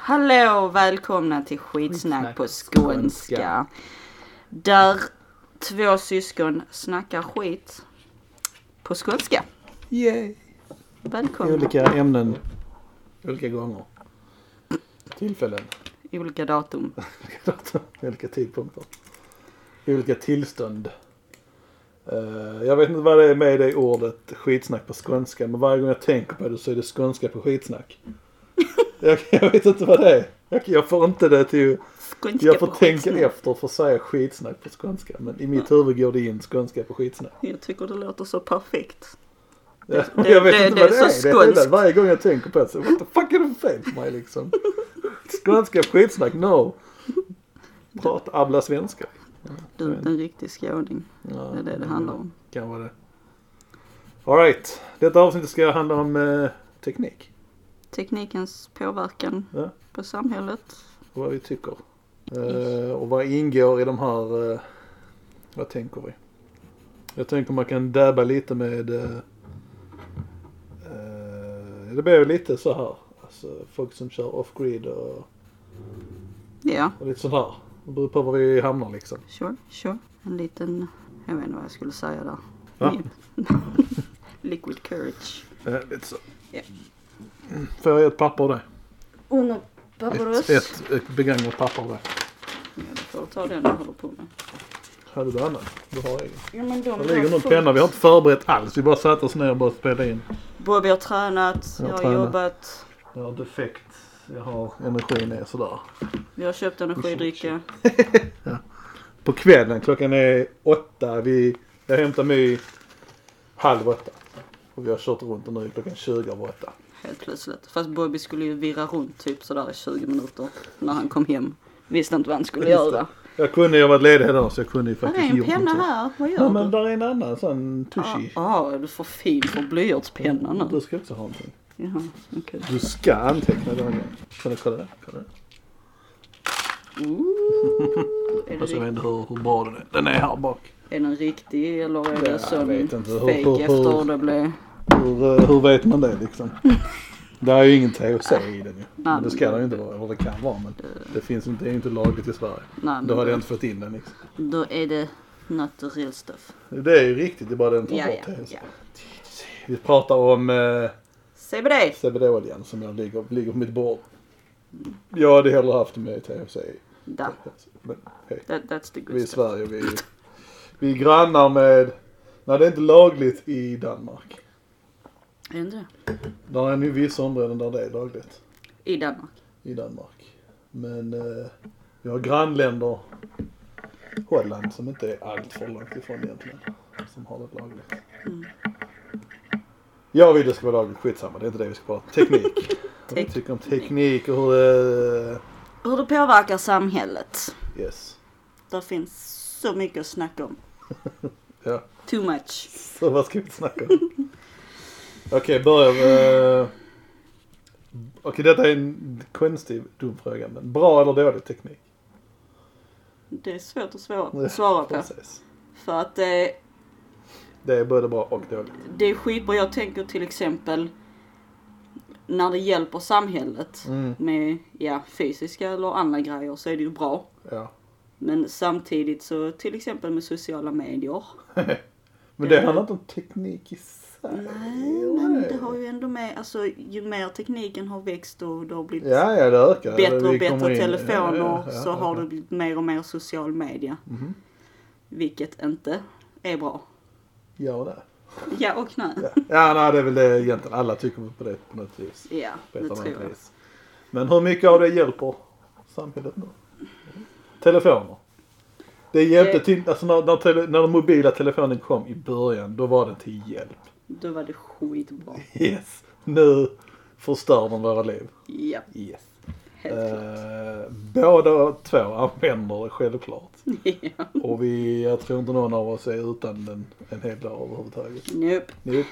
Hallå och välkomna till skitsnack på skånska. Där två syskon snackar skit på skånska. Yay! Välkomna. Olika ämnen, olika gånger. Tillfällen, Olika datum. olika tidpunkter. Olika tillstånd. Eh, jag vet inte vad det är med det ordet skitsnack på skånska men varje gång jag tänker på det så är det skånska på skitsnack. Jag, jag vet inte vad det är. Jag, jag får inte det till... Skånska Jag får tänka skitsnack. efter för att säga skitsnack på skånska men i mitt huvud går det in skånska på skitsnack. Jag tycker det låter så perfekt. Ja, det- jag vet det- inte det vad är det är. så Det är skånskt. varje gång jag tänker på det så what the fuck är det för fel på mig liksom? Skånska skitsnack, no. Prata, abbla svenska. Du är en riktig skåning. Ja, Det är det det handlar om. Kan vara det. Alright, detta avsnitt ska handla om eh, teknik. Teknikens påverkan Ja. på samhället. Och vad vi tycker. Eh, och vad ingår i de här, eh, vad tänker vi? Jag tänker man kan dabba lite med, eh, eh, det blir lite så här. Alltså folk som kör off-grid och, Ja, och lite sånt här. Det beror på var vi hamnar liksom. sure, sure. En liten, jag vet inte vad jag skulle säga där. Ja. Liquid courage. Eh, lite så. Ja. Får jag ett papper av det? Under Ett, papperus. ett, ett begagnat papper av det. Ja, du får ta den du håller på med. Hade du annat? Du har egen. Ja, men de Det ligger någon penna. Vi har inte förberett alls. Vi bara satt oss ner och bara spelade in. Bobby har tränat, Jag jag har har tränat. jobbat. Jag har defekt. Jag har energin är sådär. Vi har köpt energidricka. På kvällen, klockan är åtta. Vi, jag hämtar My halv åtta. Och vi har kört runt och nu är klockan 20 över åtta. Helt plötsligt. Fast Bobby skulle ju virra runt typ sådär i 20 minuter när han kom hem. Visste inte vad han skulle göra. Jag kunde ju varit ledig dagen så jag kunde ju Var det faktiskt en gjort penna här? Vad gör Ja du? men där är en annan sån Ja, tushy. ah, du är för fin för blyertspenna nu. Du ska också ha någonting. Jaha, okej. Du ska anteckna den gången. Kan du kolla det? Kolla det. Ooh, är, det Fast jag vet inte hur, hur bra den är. Den är här bak. är den riktig eller är det sån fake efter hur- det blev? Hur, eh, hur vet man det liksom? Det är ju ingen THC i den ju. Men det ska det ju inte vara. Eller det kan vara men det finns inte, det är ju inte lagligt i Sverige. Nej, Då hade jag inte fått in den liksom. då är det not the real stuff. Det är ju riktigt, det är bara den tar Ja, bort ja, THC. ja. Vi pratar om eh, CBD! CBD-oljan som jag ligger, ligger på mitt bord. Jag hade hellre haft med THC i. Da, Men hej, that, that's the good vi är i. Sverige. Vi, vi är grannar med, nej det är inte lagligt i Danmark. Är det inte det? Där är nu vissa områden där det är lagligt. I Danmark. i Danmark. Men eh, vi har grannländer, Holland som inte är allt för långt ifrån egentligen. Som har det lagligt. Mm. Jag vill det ska vara lagligt, skitsamma det är inte det vi ska prata Teknik. Vad vi tycker om teknik och hur det, Hur det påverkar samhället. yes. Det finns så mycket att snacka om. Ja, Too much. så vad ska vi snacka om? Okej, börjar vi. eh, Okej, detta är en konstig, dum fråga. Men bra eller dålig teknik? Det är svårt att svara, svara på. Precis. För att det, Det är både bra och dåligt. det är skitbra. Jag tänker till exempel när det hjälper samhället Mm, med ja, fysiska eller andra grejer så är det ju bra. ja. Men samtidigt så till exempel med sociala medier. Men det handlar inte om teknik i sig. Nej, men det har ju ändå med, alltså ju mer tekniken har växt och det har blivit Ja, ja det ökar. bättre och bättre in- telefoner ja, ja, så har det blivit mer och mer social media. Mhm. Vilket inte är bra. Ja, det. Ja och nej. Ja. ja, nej det är väl det egentligen. Alla tycker på det på något vis. Ja, På det tror jag. vis. Men hur mycket av det hjälper samhället nu? Telefoner. Det hjälpte Det- till, alltså när, när, tele, när den mobila telefonen kom i början, då var den till hjälp. Då var det skitbra. Yes. Nu förstör de våra liv. Ja, Yes. helt klart. Eh, båda två använder det självklart. Ja. Och vi, jag tror inte någon av oss är utan den en hel dag överhuvudtaget. Nope, Nope.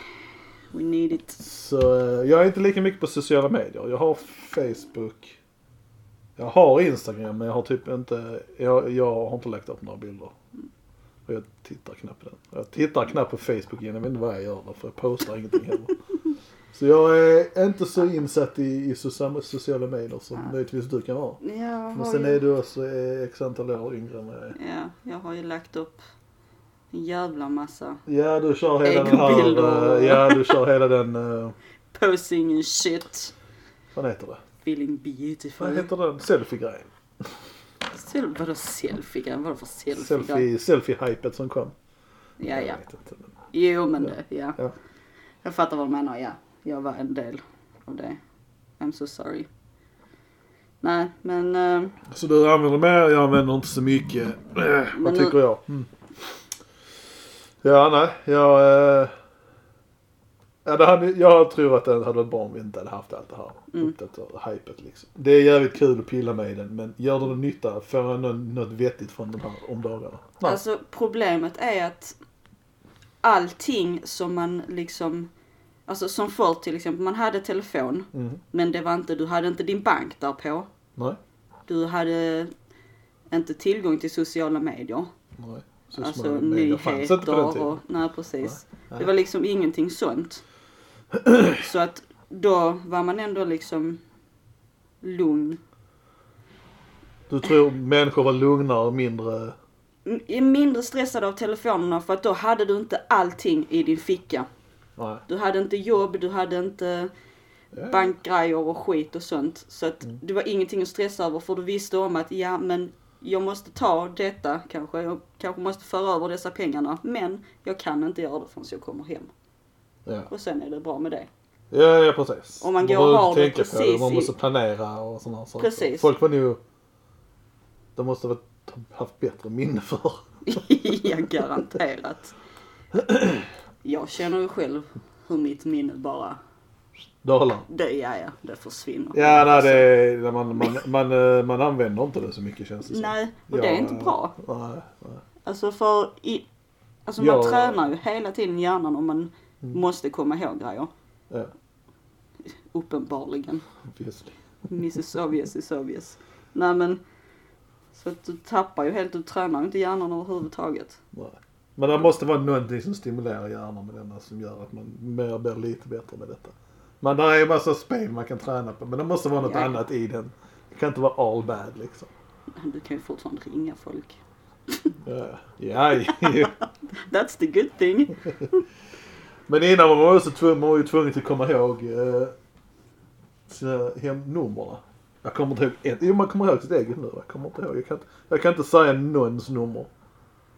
we need it. Så eh, jag är inte lika mycket på sociala medier. Jag har Facebook. Jag har Instagram men jag har typ inte, jag, jag har inte lagt upp några bilder. Och jag tittar knappt på den. Jag tittar knappt på Facebook igen. Jag vet inte vad jag gör där för jag postar ingenting heller. Så jag är inte så insatt i, i sociala, medier som Ja. möjligtvis du kan vara. Jag Men sen ju, är du också eh, x antal år yngre än vad jag är. ja, jag har ju lagt upp en jävla massa Ja, du kör hela den här... Eh, Ja, du kör hela den... eh, posing and shit. Vad heter det? Feeling Vad beautiful. heter den? Selfie-grejen. Sel- vadå selfie? Vadå för selfie? Selfie, selfie-hypet som kom. Ja, Jag ja. vet inte. men- Jo, men det, ja. Ja. Jag fattar vad du menar, ja. Jag var en del av det. I'm so sorry. Nej, men... eh, Så du använder mer, jag använder inte så mycket. Men vad nu- tycker jag? Mm. Ja, nej, jag... Eh, ja, det hade, jag tror att det hade varit bra om vi inte hade haft allt det här Mm. uppdaterade liksom. Det är jävligt kul att pilla med i den, men gör det någon nytta? Får jag något, något vettigt från den här om dagarna? Nej. Alltså problemet är att allting som man liksom, alltså som förr till exempel, man hade telefon, Mm. men det var inte, du hade inte din bank där på. Nej, Du hade inte tillgång till sociala medier. nej. Så alltså nyheter och, nej precis. Nej. Det var liksom ingenting sånt. Så att då var man ändå liksom lugn. Du tror människor var lugnare och mindre... M- Mindre stressad av telefonerna för att då hade du inte allting i din ficka. Nej. Du hade inte jobb, du hade inte Ja. bankgrejer och skit och sånt. Så att Mm. det var ingenting att stressa över för du visste om att ja men jag måste ta detta kanske. Jag kanske måste föra över dessa pengarna. Men jag kan inte göra det förrän jag kommer hem. Ja. Och sen är det bra med det. Ja, ja precis. Om man går behöver och har det tänka på precis Man måste planera och sådana saker. Precis. Folk var nog... De måste ha haft bättre minne för. ja, garanterat. Jag känner ju själv hur mitt minne bara, Dalar. det, ja, ja, det försvinner. Ja, nej, det är, man, man, man, eh, man använder inte det så mycket känns det som. Nej, och det är Ja, inte bra. Nej, nej. Alltså för i, alltså man Ja. tränar ju hela tiden hjärnan om man Mm. måste komma ihåg grejer. Ja, Uppenbarligen. obviously. Mrs Obvious is obvious. Nej men, så att du tappar ju helt, du tränar inte hjärnan överhuvudtaget. Nej. Men det måste vara någonting som stimulerar hjärnan med denna som gör att man mer blir lite bättre med detta. Men det är ju massa spel man kan träna på men det måste vara något Ja. annat i den. Det kan inte vara all bad liksom. Du kan ju fortfarande ringa folk. Ja, ja, ja. That's the good thing. Men innan var man också tvungen, man var ju tvungen att komma ihåg eh, sina hemnummer. Jag kommer inte ihåg ett. Jo, man kommer ihåg sitt eget nu. Jag kommer inte ihåg. Jag kan, inte- jag kan inte säga någons nummer.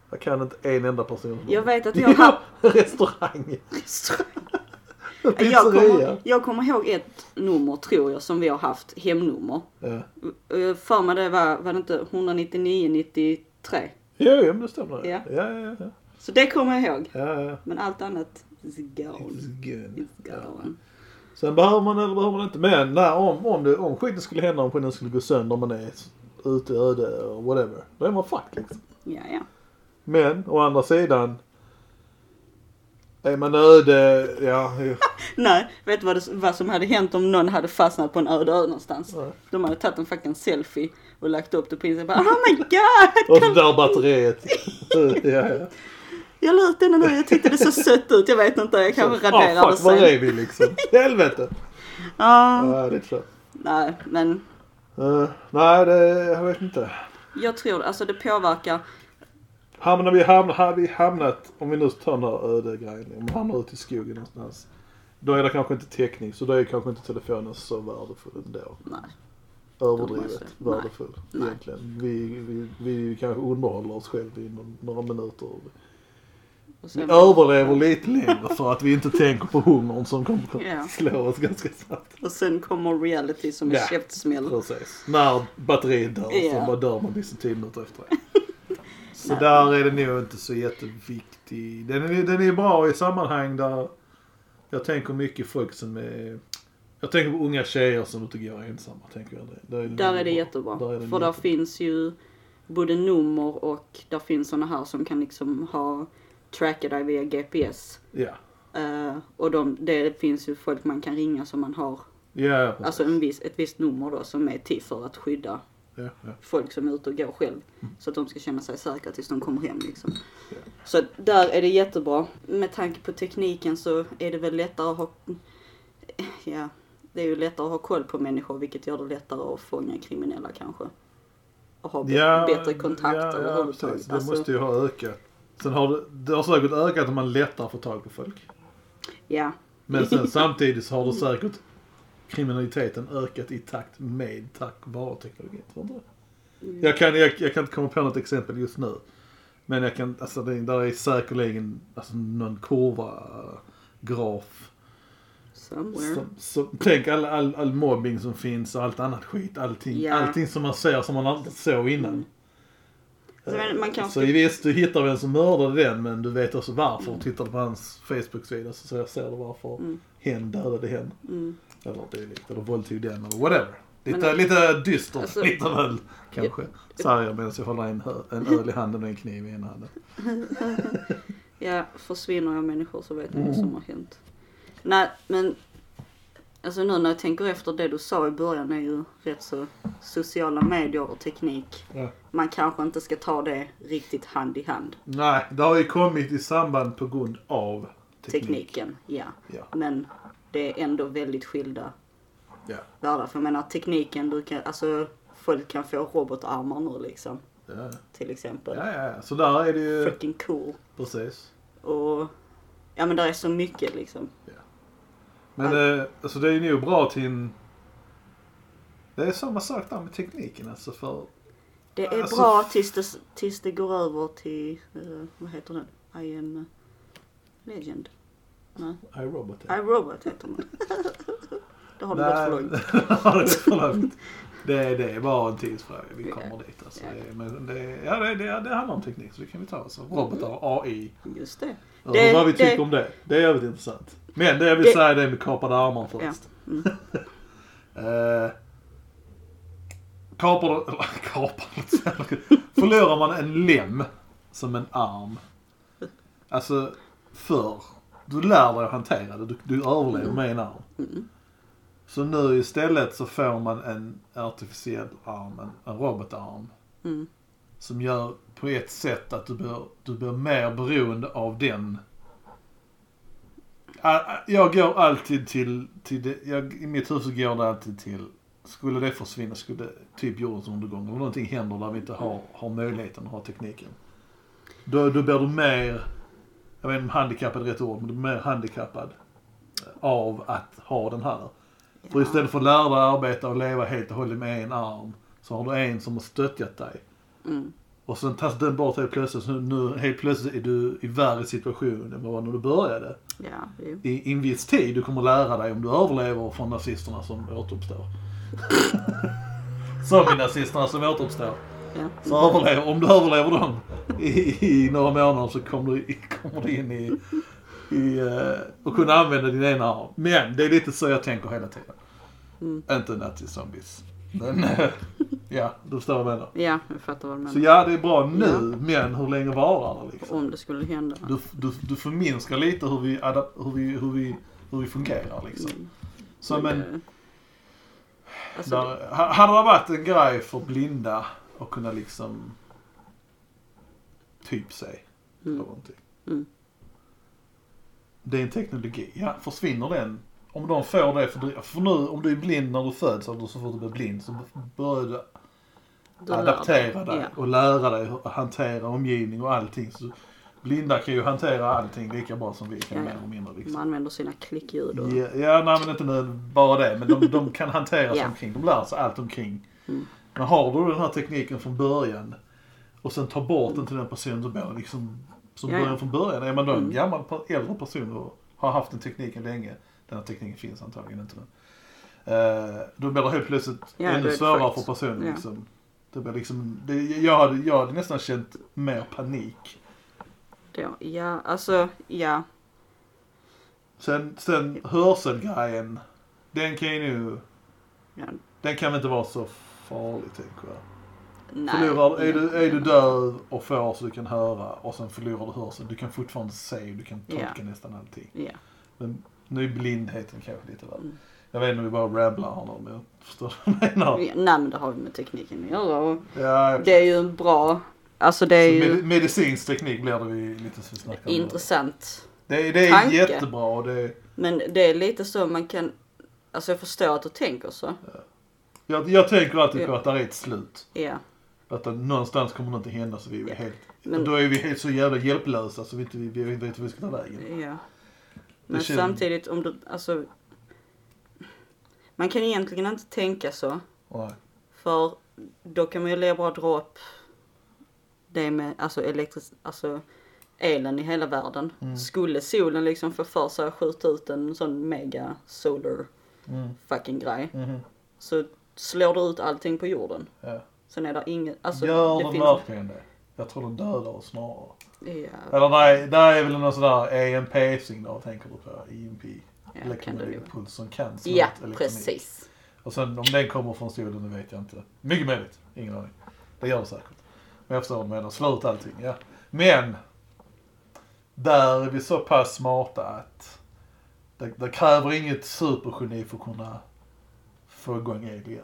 Jag kan inte en enda nummer. Jag vet att jag har Ja, restaurang. jag kommer, jag kommer ihåg ett nummer tror jag som vi har haft, hemnummer. Ja. Eh, För mig det var, var det inte 199 93? Jo, jo, men det stämmer. Ja. Ja, ja, ja. Så det kommer jag ihåg. ja, ja. Men allt annat is gone. It's good. It's gone. Sen behöver man eller behöver man inte. Men när, om, om, det, om skiten skulle hända, om skiten skulle gå sönder, om man är ute öde och whatever. Då är man fucked liksom. Ja, ja. Men å andra sidan. Är man öde, ja. ja. Nej, vet du vad, det, vad som hade hänt om någon hade fastnat på en öde ö någonstans? Nej. De hade tagit en fucking selfie och lagt upp det på Instagram. Oh my god! Och så där batteriet. ja, ja. Jag la ut den nu, jag tyckte det så sött ut. Jag vet inte, jag kanske raderar ah, det fuck, var sen. är vi liksom? Helvete. Ja, Ja, det är klart. nej, men Uh, nej, det, jag vet inte. jag tror, alltså det påverkar. Hamnar vi, hamnar, har vi hamnat, om vi nu tar den här öde grejen, om vi hamnar ute i skogen någonstans. Då är det kanske inte täckning, så då är kanske inte telefonen så värdefull ändå. Nej. Överdrivet värdefull egentligen. Vi, vi, vi kanske underhåller oss själva i några minuter. Vi överlever lite längre för att vi inte tänker på hungern som kommer att slå oss ganska snabbt. och sen kommer reality som en Ja. käftsmäll. Precis. När batteriet dör Ja. så bara dör man tio minuter efter det. Så där är det nog inte så jätteviktig. Den är, den är bra i sammanhang där jag tänker mycket folk som är... Jag tänker på unga tjejer som inte går ensamma. Tänker jag. Där är det, Där är det bra. jättebra. Där är det För där finns ju både nummer och där finns såna här som kan liksom ha tracka dig via GPS. Ja. Eh, och de, det finns ju folk man kan ringa som man har, Ja, precis. alltså en viss, ett visst nummer då som är till för att skydda ja, ja. folk som är ute och går själv. Så att de ska känna sig säkra tills de kommer hem liksom. Ja. Så där är det jättebra. Med tanke på tekniken så är det väl lättare att ha ja, det är ju lättare att ha koll på människor vilket gör det lättare att fånga kriminella kanske. Och ha bättre kontakt ja, ja, överhuvudtaget. Det Alltså, måste ju ha ökat. Sen har det, det har säkert ökat om man lättare får tag på folk. Ja, Men sen samtidigt så har det säkert kriminaliteten ökat i takt med tack vare teknologin. Tror du inte det? Jag kan, jag, jag kan inte komma på något exempel just nu. Men jag kan, alltså det där är säkerligen alltså, någon kurva, graf. somewhere. Som, som, tänk all, all, all mobbing som finns och allt annat skit. Allting, Ja. allting som man ser som man inte såg innan. Alltså, man Så kanske, visst, du hittar vem som mördade den men du vet också varför. Tittar du på hans Facebook-sida så ser- du varför Mm. hen dödade hen. mm, Eller dylikt. Eller våldtog den eller whatever. Lite, Men- lite dystert, Alltså- lite väl kanske. Säger jag medan jag håller en, en öl i handen och en kniv i ena handen. ja, försvinner jag människor så vet man Mm. vad som har hänt. Nej, men alltså nu när jag tänker efter det du sa i början är ju rätt så sociala medier och teknik. Ja. Man kanske inte ska ta det riktigt hand i hand. Nej, det har ju kommit i samband på grund av teknik. Tekniken, ja. Ja. Men det är ändå väldigt skilda Ja. världar. För jag menar tekniken, du kan, alltså folk kan få robotarmar nu liksom. Ja. Till exempel. Ja, ja, ja. Så där är det ju. Freaking cool. Precis. Och ja men där är så mycket liksom. Men eh, alltså det är nog bra till en... Det är samma sak där med tekniken alltså för... Det är Alltså- bra tills det, tills det går över till, eh, vad heter den? I am legend. Nej, iRobot. I robot heter den. det har du gått för långt. Ja, det. Det, är- bara en tidsfråga. Vi Ja. kommer dit. Alltså. Ja. Det, är- men det, ja, det, det, det handlar om teknik så det kan vi ta. Alltså. Robotar och AI. Just det. Och Det- vad vi tycker om det. Det är jävligt intressant. Men det jag vill Det- säga det är med kapade armar Ja. först. Mm. Eh, kapar kapar förlorar man en lem som en arm. Alltså förr, du lär dig att hantera det. Du, du överlever med en arm. Mm. Så nu istället så får man en artificiell arm, en, en robotarm. Mm. Som gör på ett sätt att du blir, du blir mer beroende av den. Ah, ah, Jag går alltid till, till det, jag, i mitt huvud går det alltid till, skulle det försvinna, skulle typ jordens undergång, om någonting händer där vi inte har, har möjligheten att ha tekniken. Då, då blir du mer, jag vet inte om handikappad är rätt ord, men du blir mer handikappad av att ha den här. För istället för att lära dig arbeta och leva helt och hållet med en arm, så har du en som har stöttat dig. Mm. Och sen tas den bort helt plötsligt. Så nu helt plötsligt är du i värre situation än vad var när du började. Ja, jo. I, en viss tid du kommer lära dig om du överlever från nazisterna som återuppstår. som nazisterna som återuppstår. Ja. Så överlever, om du överlever dem i, i några månader så kommer du, kommer du in i, i uh, och kunna använda din ena arm. Men det är lite så jag tänker hela tiden. Mm. Inte nazi-zombies. Men eh, ja, du förstår vad jag menar. ja, jag fattar vad du Så menar. ja, det är bra nu, men hur länge varar det liksom? Om det skulle hända. Du, du, du förminskar lite hur vi, hur vi, hur vi, hur vi fungerar liksom. Mm. Som en, det- Alltså, där, ha- hade det varit en grej för blinda att kunna liksom typ eller mm. någonting. Mm. Det är en teknologi. Ja, försvinner den? Om de får det för, för nu, om du är blind när du föds eller så fort du blir blind så börjar du lär adaptera dig Ja. och lära dig att hantera omgivning och allting. Så blinda kan ju hantera allting lika bra som vi kan Ja, mer eller mindre. Liksom. Man använder sina klickljud och... Ja, ja nej men inte nu bara det. Men de, de kan hantera sig omkring. De lär sig allt omkring. Mm. Men har du den här tekniken från början och sen tar bort den till den personen så blir det liksom som Ja, ja. början från början. Är man då en Mm. gammal äldre person och har haft den tekniken länge. Den här tekniken finns antagligen inte nu. Eh, då blir det helt plötsligt Ja, ännu svårare för personen. Ja. Liksom. Det blir liksom, det, jag, hade, jag hade nästan känt mer panik. Ja, ja, alltså, ja. Sen, sen hörselgrejen, den kan ju nu, ja den kan väl inte vara så farlig tänker jag. Nej. Förlorar, är, du, är du döv och får så du kan höra och sen förlorar du hörseln. Du kan fortfarande se, du kan tolka Ja. nästan allting. Ja. Men nu är blindheten kanske lite värre. Mm. Jag vet inte om vi bara rabblar här nu men jag förstår vad du menar. Ja, Nej men det har ju med tekniken att göra och Ja, det är ju en bra, alltså det är så ju med, medicinsk teknik blir det vi lite så snackar intressant. Det, är- det är tanke. jättebra och det är, Men det är lite så man kan, Alltså jag förstår att du tänker så. Jag, jag tänker alltid på Ja. att det är ett slut. Ja. Att det, någonstans kommer någonting hända så vi är helt... Men- Då är vi helt så jävla hjälplösa så vi inte vi, vi vet vart vi ska ta vägen. Ja. Men känns- samtidigt om du, alltså. Man kan egentligen inte tänka så. Nej. För då kan man ju lika bra dra upp det med alltså elektris, alltså elen i hela världen. Mm. Skulle solen liksom få för sig att skjuta ut en sån mega solar Mm. fucking grej. Mhm. Så slår du ut allting på jorden. Ja. Sen är det inget, alltså Gör det de finns... verkligen det? Jag tror de dödar oss snarare. Ja, Eller nej, där är väl någon sån där EMP-signal tänker du på? EMP. ja. Elektromagnetisk som kan slå Ja, precis. Och sen om den kommer från solen, det vet jag inte. Mycket möjligt. Ingen aning. Det gör det säkert. Men jag förstår vad du menar. Slå ut allting, ja. Men. Där är vi så pass smarta att det, det kräver inget supergeni för att kunna få igång el igen.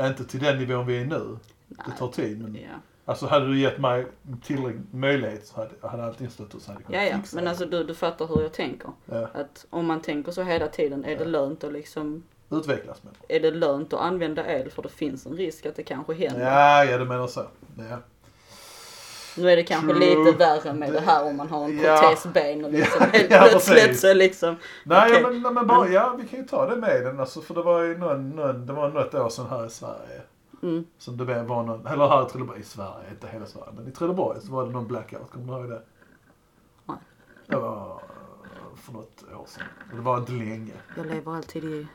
Inte till den nivån vi är nu. Det Nej. tar tid. Men Ja. alltså hade du gett mig tillräcklig möjlighet så hade, hade allting stått och så hade jag kunnat ja, ja, fixa men det. alltså du, du fattar hur jag tänker. Ja, Att om man tänker så hela tiden, är det Ja. lönt att liksom, utvecklas med. är det lönt att använda el för det finns en risk att det kanske händer. Ja, ja du menar så. Ja. Nu är det kanske True. lite värre med det här om man har en protesben och liksom Ja, helt ja, plötsligt så liksom. Nej, ja, men, men bara, ja, vi kan ju ta det med den alltså, för det var ju någon, någon, det var något år sedan här i Sverige. Mm. Som det var någon, eller här i Trelleborg, i Sverige, inte hela Sverige, men i Trelleborg så var det någon blackout, kommer du ihåg det? Nej. Det var för något år sedan. Det var inte länge. Jag lever alltid i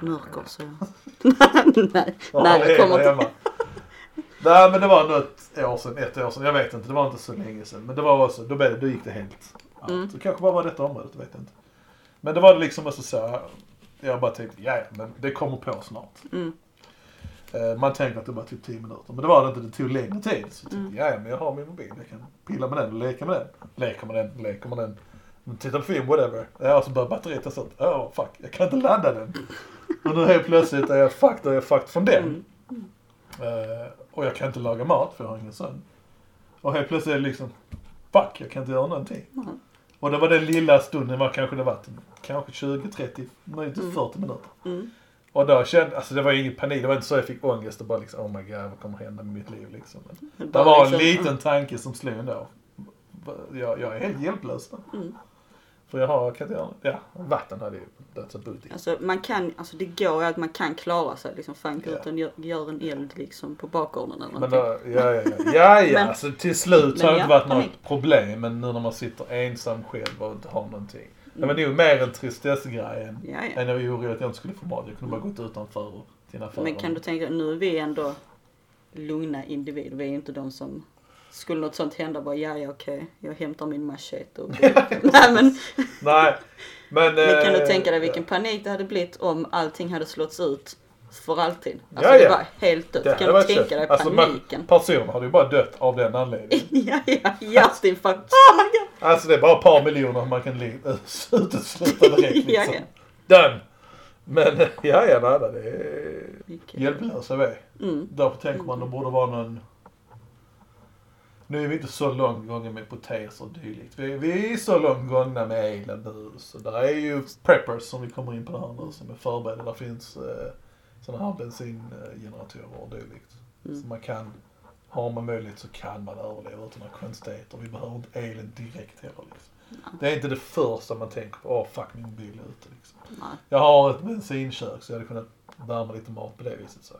mörker så. Nej, nej jag kommer inte. Nej men det var något år sedan, ett år sedan, jag vet inte, det var inte så länge sedan. Men det var också, då, blev det, då gick det helt allt. Mm. Så kanske bara var detta området, det vet jag inte. Men det var liksom också så, jag bara tänkte, ja men det kommer på snart. Mm. Eh, Man tänker att det bara tog 10 minuter, men det var det inte. Det tog längre tid. Så jag tänkte, Mm. ja, men jag har min mobil. Jag kan pilla med den och leka med den. Leker med den, leker med den. Titta på film, whatever. Ja, och så börjar batteriet ta slut. Åh, oh, fuck. Jag kan inte ladda den. Och nu helt plötsligt är jag fucked, är jag fucked från den. Mm. Eh, och jag kan inte laga mat för jag har ingen son. Och helt plötsligt är det liksom, fuck, jag kan inte göra någonting. Mm. Och det var den lilla stunden, vad kanske det var, kanske 20, 30, möjligtvis Mm. 40 minuter. Mm. Och då kände, alltså det var ingen panik, det var inte så jag fick ångest och bara liksom, oh my god, vad kommer hända med mitt liv liksom. Men det var en liksom, liten tanke som slog ändå. Jag, jag är helt hjälplös då. Mm. För jag har, kan göra, ja, vatten hade ju dött så butik. Alltså man kan, alltså det går ju att man kan klara sig liksom. Fan Ja. gud, gör, gör en eld liksom på bakgården eller Men då, ja, ja, ja, ja, ja Men- alltså till slut så har det inte ja, varit något problem. Men nu när man sitter ensam själv och inte har någonting. Det var Mm. nog mer en tristessgrej än, Ja, ja. än jag var orolig att jag inte skulle få mat. Jag kunde bara gått utanför till en affär. Men kan du tänka, nu är vi ändå lugna individer. Vi är ju inte de som, skulle något sånt hända bara, ja ja okej, jag hämtar min machete och Nej men, Nej, men... men kan du eh, tänka dig vilken ja. panik det hade blivit om allting hade slått ut för alltid? Alltså Ja, det ja. var helt dött. Det kan du tänka kört. dig Alltså, paniken? Personer hade ju bara dött av den anledningen. ja ja, hjärtinfarkt. Oh my god! Alltså det är bara ett par miljoner man kan utesluta direkt Ja, liksom. Done! Men ja, ja, nej, det är hjälplösa vi. Mm. Därför tänker man det borde vara någon... Nu är vi inte så långt gångna med proteser och dylikt. Vi, vi är så långt gångna med elen nu. Så där är ju preppers som vi kommer in på här nu som är förberedda. Där finns eh, sådana här bensingeneratorer och dylikt. Mm. Så man kan, har man möjlighet så kan man överleva utan några konstigheter. Vi behöver inte elen direkt heller liksom. Det är inte det första man tänker på. Åh fuck min mobil är ute liksom. Nej. Jag har ett bensinkök så jag hade kunnat värma lite mat på det viset. Så,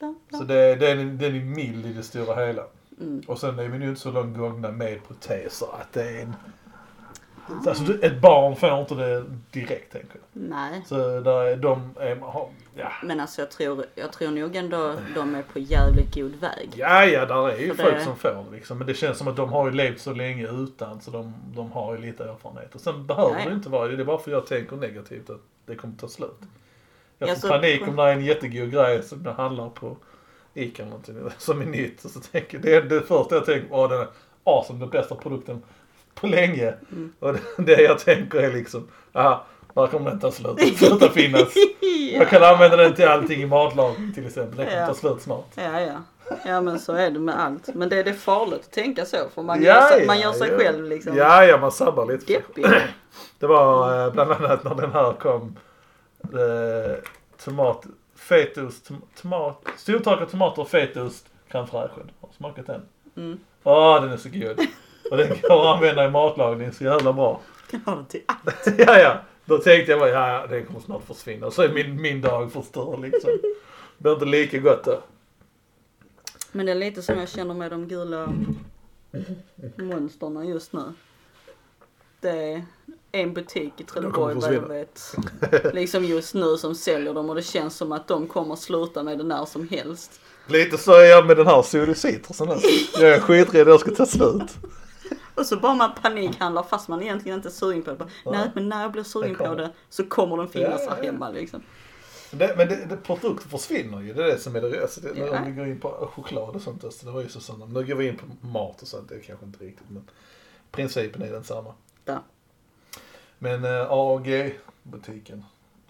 Ja, ja. så det, den, den är mild i det stora hela. Mm. Och sen är vi nu inte så långt gångna med proteser att det är en... Alltså du- ett barn får inte det direkt tänker jag. Nej. Så där är de, är, ja. Men alltså jag tror, jag tror nog ändå de är på jävligt god väg. Ja, ja, där är ju För folk det- som får det liksom. Men det känns som att de har ju levt så länge utan så de, de har ju lite erfarenhet. Och sen behöver ja. det inte vara det. Det är bara för jag tänker negativt att det kommer ta slut. Jag får Ja, så- panik om det är en jättegod grej som jag handlar på Ica eller någonting som är nytt. Och så tänker, det är det första jag tänker på. Den är awesome, den bästa produkten på länge. Mm. Och det, det jag tänker är liksom, aha, när kommer den ta slut? Sluta finnas. Jag kan använda den till allting i matlagning till exempel. Den kommer Ja. ta slut snart. Ja, ja. Ja men så är det med allt. Men det, det är farligt att tänka så för man, Ja, gör, sig, ja, man gör sig ja. själv liksom Ja, ja, man sabbar lite. deppig. Det var eh, bland annat när den här kom. Eh, tomat, fetaost, tom, tomat, stortorkade tomater och fetaost, crème fraîche. Har du smakat den? Mm. Ja, den är så god. Och den går att använda i matlagning så jävla bra. Kan ha det till ja, ja. Då tänkte jag bara, ja, ja, den kommer snart försvinna. Så är min, min dag förstörd liksom. Det blir inte lika gott då. Men det är lite som jag känner med de gula monsterna just nu. Det är en butik i Trelleborg vad jag vet. Liksom just nu som säljer dem och det känns som att de kommer sluta med det när som helst. Lite så är jag med den här Sodi Citrusen alltså. Jag är skiträdd jag ska ta slut. Och så bara man panikhandlar fast man egentligen inte är sugen på det. Bara, Nej men när jag blir sugen på det så kommer den finnas Ja, ja, här hemma liksom. Det, men det, det, produkter försvinner ju, det är det som är det rösta. Det, Ja. Om vi går in på choklad och sånt, alltså, det var ju så sådana. Nu går vi in på mat och sånt, det är kanske inte riktigt men principen är densamma. Där. Men äh, AG-butiken,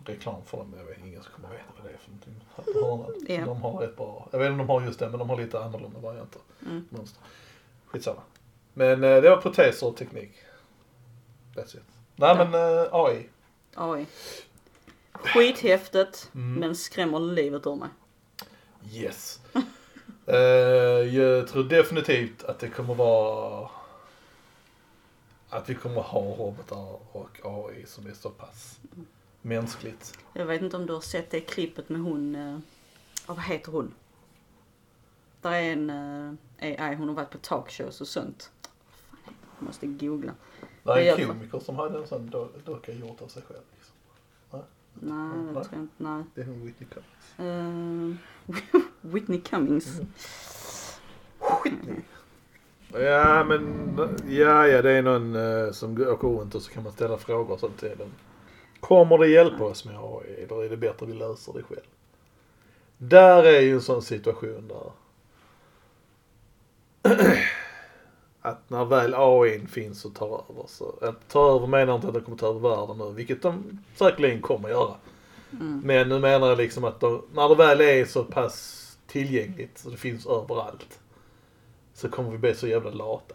reklam för dem, jag vet ingen som kommer veta vad det är för någonting. Hörnan. Ja. De har rätt bra, jag vet inte om de har just det, men de har lite annorlunda varianter. Mm. Skitsamma. Men äh, det var proteser och teknik. That's it. Nej Ja. men äh, AI. Oj. Skithäftigt Mm. men skrämmer livet ur mig. Yes. Eh, jag tror definitivt att det kommer vara att vi kommer ha robotar och AI som är så pass mänskligt. Jag vet inte om du har sett det klippet med hon, eh, vad heter hon? Där är en eh, AI, hon har varit på talkshows och sånt. Fan, jag måste googla. Det är en komiker som hade en sån do- docka gjort av sig själv. Liksom. Nej, det Nej. tror jag inte. Nej. Det är hon Whitney Cummings. Eh, Whitney Cummings. Whitney? Ja men, ja ja det är någon eh, som åker runt och så kan man ställa frågor och sånt till den. Kommer det hjälpa oss med AI eller är det bättre att vi löser det själv? Där är ju en sån situation där att när väl AI finns och tar över så, att ta över menar inte att de kommer ta över världen nu, vilket de säkerligen kommer göra. Mm. Men nu menar jag liksom att de, när det väl är så pass tillgängligt så det finns överallt. Så kommer vi bli så jävla lata.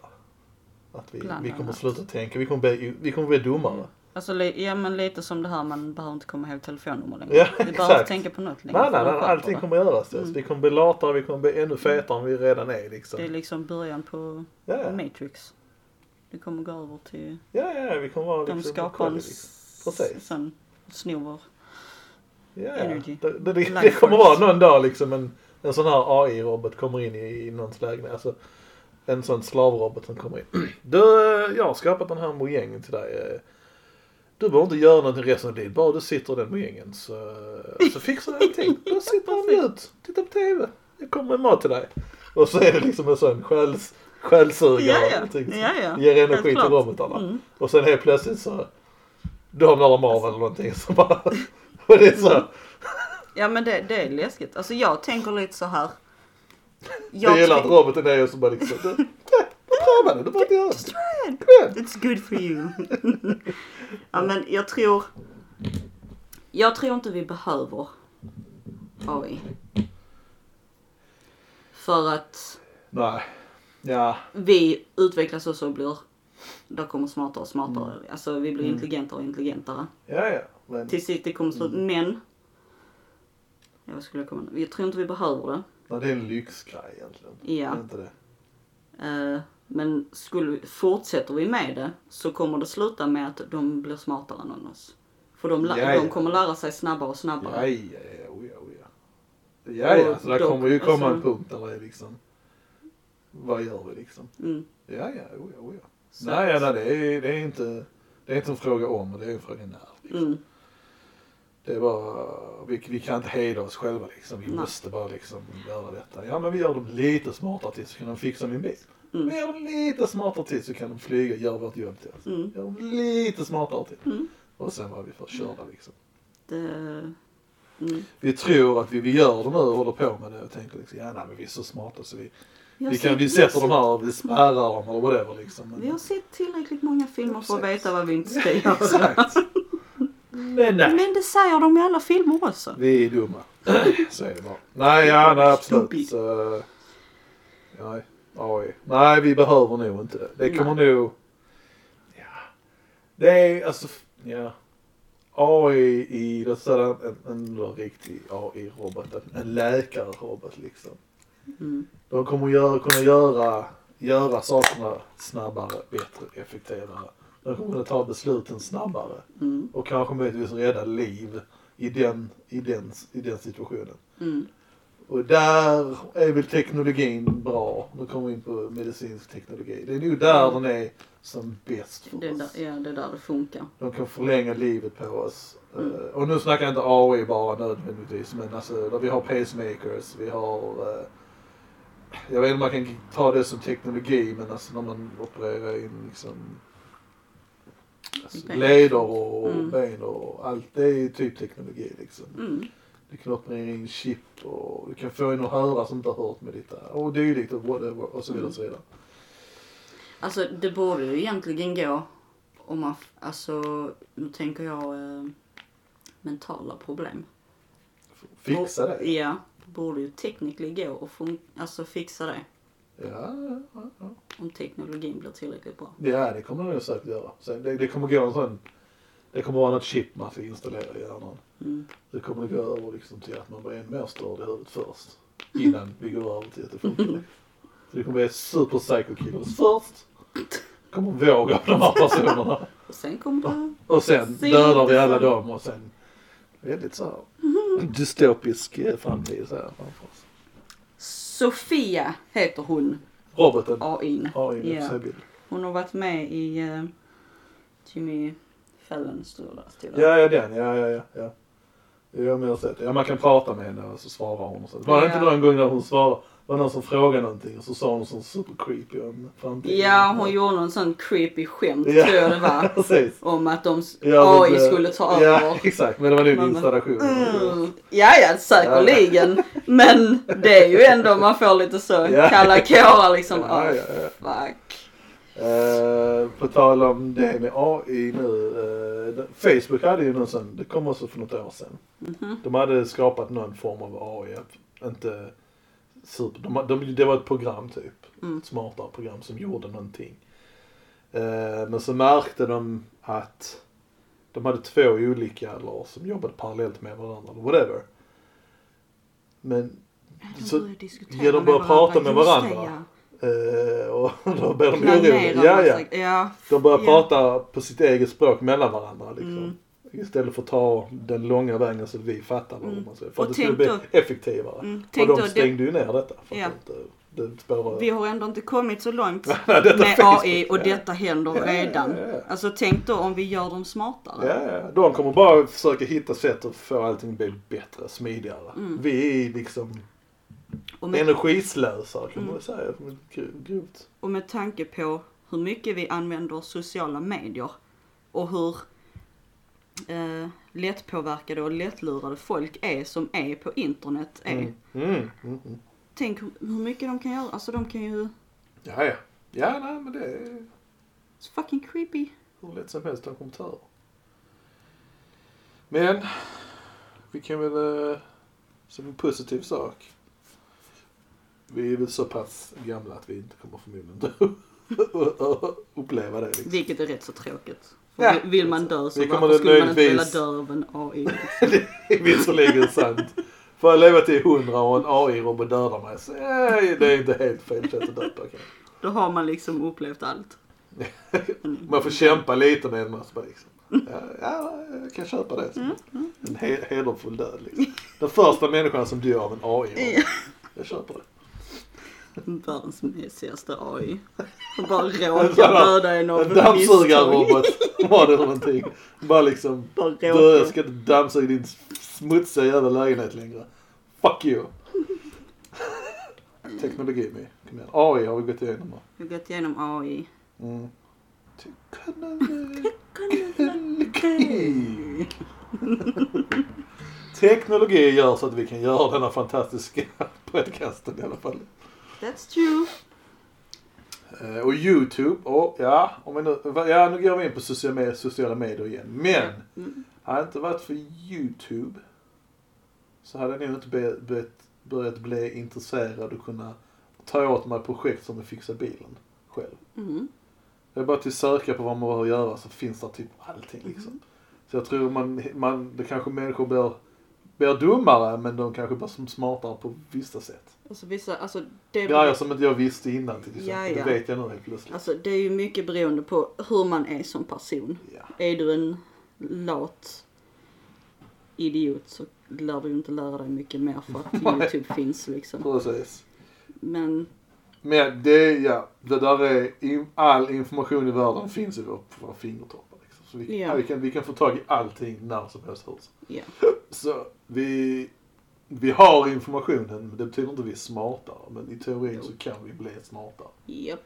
Att vi, Bland vi kommer annat. sluta tänka, vi kommer bli, vi kommer bli dummare. Alltså li- ja men lite som det här, man behöver inte komma ihåg telefonnummer längre. Ja, Vi behöver inte tänka på något längre. Nej, nej, nej, allting det. kommer göras till oss. Mm. Vi kommer bli latare, vi kommer bli ännu fetare än vi redan är liksom. Det är liksom början på Ja, Matrix. Det kommer gå över till, ja, ja vi kommer vara de liksom skapar en Precis. sån snor Ja, ja. energy. Det, det, det, det kommer vara någon dag liksom en, en sån här AI-robot kommer in i, i någons lägenhet. Alltså, en sån slavrobot som kommer in. Du, eh, jag har skapat den här mojängen till dig. eh. Du behöver inte göra någonting resten av livet. Bara du sitter i den mojängen så, så fixar jag allting. Du sitter och njut. Titta på TV. Jag kommer med mat till dig. Och så är det liksom en sån själs, själsugare. Ja, ja. som Ja, ja. Ger energi till robotarna. Mm. Och sen helt plötsligt så domnar de av eller någonting. Så bara, och det är så. Ja men det, det är läskigt. Alltså jag tänker lite så här. Jag gillar att roboten är så bara liksom, du, pröva det, du behöver inte göra det. It's good for you. ja men jag tror. Jag tror inte vi behöver AI. För att Nej. Ja. vi utvecklas och så blir, där kommer smartare och smartare. Mm. Alltså vi blir intelligentare och intelligentare. Ja, ja. Men, Till sist det kommer slut. Mm. Men. Ja, vad skulle jag komma Jag tror inte vi behöver det. nej, det är en lyxgrej egentligen. Ja. Det är inte det. Eh, men skulle fortsätter vi med det så kommer det sluta med att de blir smartare än oss. För de, Ja, ja. de kommer lära sig snabbare och Ja, snabbare. ja, ja, oh ja, oh ja. Ja, ja, så där kommer ju komma en alltså- punkt där det är liksom, vad gör vi liksom? Mm. Ja, ja, oh ja, oh ja. Så Nej, ja, nej, det är, det är inte, det är inte en fråga om, det är en fråga när. Liksom. Mm. Det är bara, vi, vi kan inte hejda oss själva liksom. Vi Nej. måste bara liksom göra detta. Ja men vi gör dem lite smartare till så kan de fixa min bil. Mm. Vi gör dem lite smartare till så kan de flyga och göra vårt jobb till oss. Mm. Gör dem lite smartare till. Mm. Och sen var vi för körda liksom. Det, mm. Vi tror att vi, vi gör det nu och håller på med det och tänker liksom, ja nej men vi är så smarta så vi, Jag vi, kan, vi sätter dem här och vi spärrar dem eller whatever liksom. Men, Vi har sett tillräckligt många filmer för att veta vad vi inte ska göra. Men nej. Men det säger de i alla filmer också. Vi är dumma. Så är det bara. Nej, ja, nej absolut. Så, nej, AI. Nej, vi behöver nog inte. Det kommer nog... Ja. Det är alltså, ja. AI i, låt säga en, en, en riktig AI-robot, en, en läkarrobot liksom. Mm. De kommer göra, kunna göra, göra sakerna snabbare, bättre, effektivare. De kommer att ta besluten snabbare Mm. och kanske möjligtvis rädda liv i den, i den, i den situationen. Mm. Och där är väl teknologin bra. Nu kommer vi in på medicinsk teknologi. Det är nog där den är som bäst för Det, oss. där, ja, det är där det funkar. De kan förlänga livet på oss. Mm. Eh, och nu snackar jag inte AI bara nödvändigtvis. Men alltså, där vi har pacemakers, vi har... eh, jag vet inte om man kan ta det som teknologi men alltså när man opererar in liksom alltså, leder och Mm. ben och allt. Det är typ teknologi liksom. Mm. Du kan operera in chip och du kan få in att höra som inte har hört med ditt. Och dylikt och whatever och så vidare och så vidare. Alltså det borde ju egentligen gå om man, alltså nu tänker jag eh, mentala problem. Fixa det. Ja, borde ju technically gå och fun- alltså fixa det. Ja, ja, ja. Om teknologin blir tillräckligt bra. Ja, det kommer det nog säkert göra. Sen, det, det kommer gå en sån... Det kommer vara något chip man ska installera i hjärnan. Mm. Det kommer gå över liksom till att man blir ännu mer störd i huvudet först. Innan vi går över till att det funkar. Så det kommer bli super psycho killers först. Kommer våga på de här personerna. Och sen kommer det... Och sen Se dödar vi alla dem och sen väldigt så här dystopisk framtid så här framför oss. Sofia heter hon, Roboten AI. har ju Ja. Hon har varit med i uh, Jimmy Fallon stod där. stod där. Ja, ja den. Ja, ja, ja. ja. Jag har sett det. Ja, man kan prata med henne och så svarar hon. Och så. Var det inte Ja. någon gång när hon svarade? Var någon som frågade någonting och så sa hon sån super creepy om framtiden? Ja, hon gjorde en sån creepy skämt Ja. tror jag det var. Om att de, Ja, AI skulle ta Ja, över. exakt. Men det var nog en installation. Mm. Ja, ja, säkerligen. Men det är ju ändå, man får lite så Ja. kalla kårar liksom. Ja, ja, ja. fuck. Eh, på tal om det med AI nu. det- Facebook hade ju någon sån, det kom också för något år sedan. Mhm. De hade skapat någon form av AI. Inte super, de, de, det var ett program typ. Mm. Ett smartare program som gjorde någonting. Eh, men så märkte de att de hade två olika eller som jobbade parallellt med varandra eller whatever. Men så, börjar diskutera ja, de börjar prata med varandra. det, eh, och då blev ja. de oroliga. Ja, ja. ja. De börjar Ja. prata på sitt eget språk mellan varandra liksom. Mm. Istället för att ta den långa vägen så vi fattar vad Mm. man säger. För Och att det skulle bli effektivare. Mm. Och de det, stängde ju ner detta. För Ja. att det spårar vi har ändå inte kommit så långt med Facebook, AI och detta händer Ja, redan. ja. Alltså tänk då om vi gör dem smartare. De kommer bara försöka hitta sätt att få allting att bli bättre, smidigare. Mm. Vi är liksom Och med energislösare kan man Mm. väl säga. Gro- Grovt. Och med tanke på hur mycket vi använder sociala medier och hur eh, lättpåverkade och lättlurade folk är som är på internet är. Mm. Mm. Mm. Mm. Tänk hur mycket de kan göra. Alltså de kan ju... Ja, ja. Ja, nej men det är It's fucking creepy. hur lätt som helst att komma över. Men vi kan väl, eh, som en positiv sak. Vi är väl så pass gamla att vi inte kommer förmodligen uppleva det. Liksom. Vilket är rätt så tråkigt. För Ja. vill- man dö så varför skulle man inte vilja dö av en AI? Det är visserligen sant. Får jag leva till hundra och en AI-robot dödar mig så eh, det är inte helt fel sätt att dö på. kanske. Då har man liksom upplevt allt. Man får kämpa lite med så bara Liksom. Ja, ja, jag kan köpa det. Som en he- hederfull död. Liksom. Den första människan som dör av en AI. Ja. Jag köper det. Världens mesigaste AI. Och bara råkar döda en av En dammsugarrobot var det någonting. Bara liksom. Bara Du, jag ska inte dammsuga din smutsiga jävla lägenhet längre. Fuck you. Teknologi med. Kom igen. AI har vi gått igenom. va? Vi har gått igenom AI. Mm. Teknologi. Teknologi gör så att vi kan göra denna fantastiska podcasten i alla fall. That's true. Eh, och YouTube, och ja, om vi nu, ja nu går vi in på sociala medier, sociala medier igen. Men, Mm. hade det inte varit för YouTube så hade jag nog inte be, be, börjat bli intresserad och kunna ta åt mig projekt som att fixa bilen själv. Mm. Det är bara till att söka på vad man behöver göra så finns det typ allting liksom. Så jag tror man, man det kanske människor blir, blir dummare men de kanske blir som smartare på vissa sätt. Alltså vissa, alltså det, Grejer som inte jag visste innan till exempel. Ja, ja. Det vet jag nu helt plötsligt. alltså det är ju mycket beroende på hur man är som person. Ja. Är du en lat idiot så lär du ju inte lära dig mycket mer för att. YouTube finns liksom. Precis. Men Men det, ja, det där är, all information i världen finns vår, på våra fingertoppar. Liksom. Så vi, Ja. vi, kan, vi kan få tag i allting när som helst. hur ja, Så vi, vi har informationen, men det betyder inte att vi är smartare. Men i teorin så kan vi bli smartare. japp,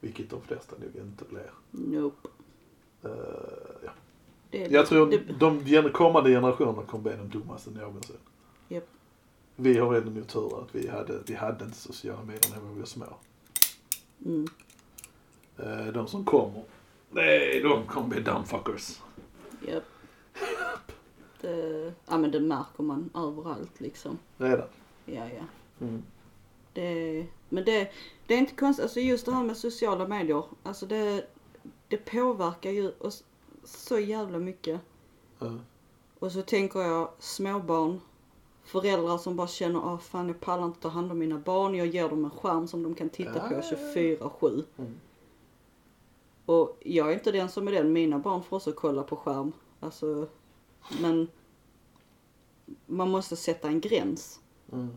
Vilket de flesta nog inte blir. nope. Eh, ja. Det, Jag tror det, de kommande generationerna kommer bli de dummaste någonsin. Japp. Vi har ändå nu tur att vi hade, vi hade inte sociala medier när vi var små. mm, Eh, De som kommer, nej, de kommer bli dumbfuckers. Det, ja men det märker man överallt liksom. Redan. Ja, ja. Mm. Det, men det, det är inte konstigt, alltså just det här med sociala medier, alltså det, det påverkar ju oss så jävla mycket. Ja. Och så tänker jag småbarn, föräldrar som bara känner, ah fan jag pallar inte ta hand om mina barn, jag ger dem en skärm som de kan titta på Ja. 24-7. Mm. Och jag är inte den som är den, mina barn får också kolla på skärm. Alltså, men man måste sätta en gräns. Mm.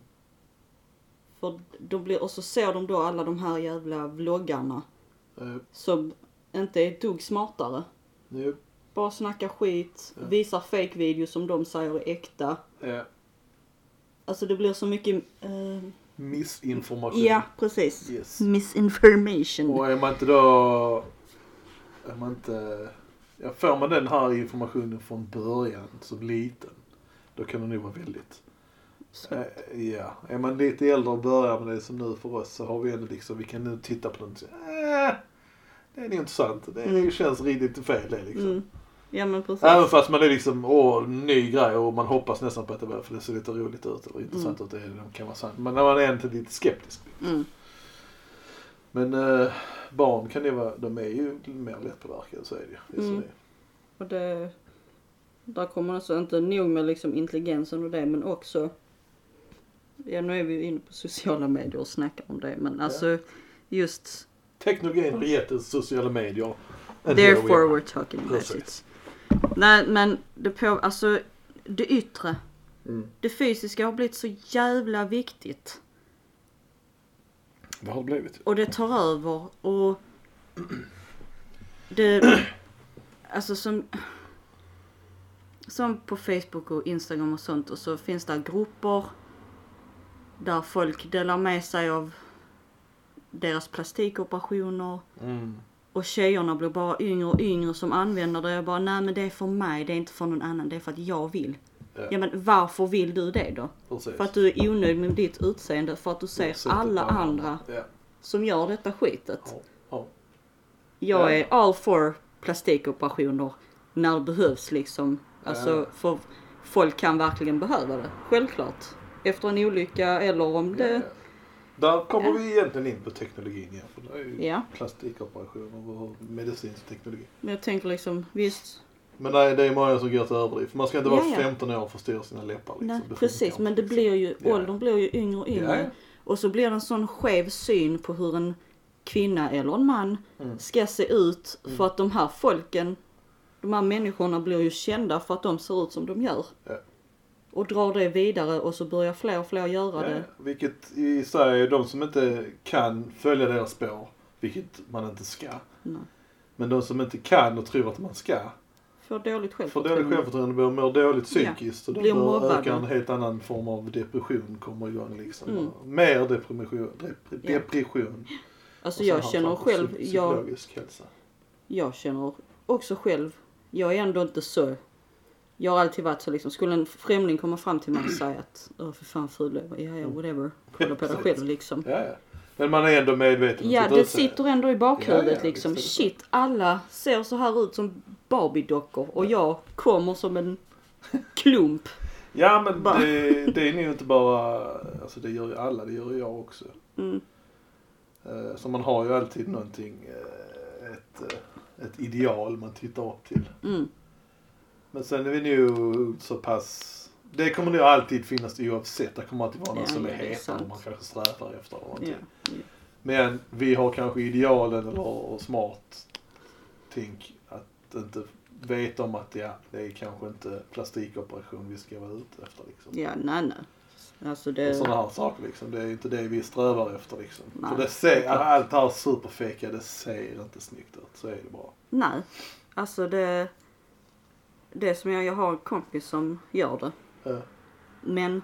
För då blir, och så ser de då alla de här jävla vloggarna Eh, som inte är ett dugg smartare. nu, Bara snackar skit, visar fake-videos som de säger är äkta. Alltså det blir så mycket... eh, Missinformation. ja, precis. Yes. Misinformation. Och är man inte då, är man inte, ja, får man den här informationen från början som liten, då kan det nog vara väldigt Eh, Ja, är man lite äldre och börjar med det som nu för oss så har vi ändå liksom, vi kan nu titta på den och säga, äh, det är inte sant. Det Mm. känns riktigt fel det liksom. mm. Ja men precis. Även fast man är liksom, åh, ny grej och man hoppas nästan på att det blir, för det ser lite roligt ut eller intressant ut, det kan vara sant. Men när man är inte lite skeptisk. Mm. Men eh, barn kan ju vara, de är ju mer lättpåverkade, så är det ju. Det Mm. det. Och det... Där kommer alltså inte nog med liksom intelligensen och det men också... Ja nu är vi ju inne på sociala medier och snackar om det men alltså just... Teknologin har gett oss sociala medier. Therefore we're talking about Precis. it. Nej men det på, alltså det yttre. Mm. Det fysiska har blivit så jävla viktigt. Vad har det blivit? Och det tar över och det, alltså som, som på Facebook och Instagram och sånt och så finns det grupper där folk delar med sig av deras plastikoperationer Mm. och tjejerna blir bara yngre och yngre som använder det. Jag bara, nej men det är för mig, det är inte för någon annan, det är för att jag vill. Ja, Ja men varför vill du det då? precis. För att du är onöjd med ditt utseende, för att du ser alla andra Ja. som gör detta skitet. Ja. Ja. Jag Ja. är all for plastikoperationer när det behövs liksom. Alltså för folk kan verkligen behöva det. Självklart. Efter en olycka eller om det... Där kommer Ja. vi egentligen in på teknologin igen. För det är ju Ja. plastikoperationer och medicinsk teknologi. Men jag tänker liksom, visst. Men nej, det är många som går till överdrift. Man ska inte vara Ja, ja. 15 år och förstöra sina läppar. Liksom. Nej, precis. Men det blir ju, Ja. åldern blir ju yngre och yngre. Ja. Och så blir det en sån skev syn på hur en kvinna eller en man Mm. ska se ut. Mm. För att de här folken, de här människorna blir ju kända för att de ser ut som de gör. Ja. Och drar det vidare och så börjar fler och fler göra det. vilket i sig är de som inte kan följa deras spår, vilket man inte ska. Nej. Men de som inte kan och tror att man ska, Får dåligt får självförtroende. dåligt självförtroende, bör mår dåligt psykiskt och de Blir bör mobbade. öka en helt annan form av depression kommer igång liksom. Mm. Mer depression. Dep Ja. depression. Alltså Och jag känner själv, psy- jag, hälsa. jag känner också själv, jag är ändå inte så. Jag har alltid varit så liksom, skulle en främling komma fram till mig och säga att åh för fan ful jag är." ja ja whatever. Kolla på dig själv liksom. Ja, ja. Men man är ändå medveten om Ja sitt det utseende. sitter ändå i bakhuvudet Ja, ja, liksom. Shit alla ser så här ut som Barbie-dockor och jag kommer som en klump. Ja men det, det är nog inte bara, alltså det gör ju alla, det gör ju jag också. Mm. Eh, Så man har ju alltid någonting, eh, ett, eh, ett ideal man tittar upp till. Mm. Men sen är vi nog så pass... Det kommer nog alltid finnas oavsett. Det kommer alltid vara någon Ja, som ja, är är hetare och man kanske strävar efter eller någonting. Ja. ja. Men vi har kanske idealen eller smart tänk inte veta om att ja, det är kanske inte plastikoperation vi ska vara ute efter liksom. Ja, nej, nej. Alltså Och det... sådana här saker liksom. Det är inte det vi strävar efter liksom. Nej, För det ser, allt det här superfejka, det ser inte snyggt ut. Så är det bara. Nej. Alltså det... Det som jag, jag har en kompis som gör det. Ja, Men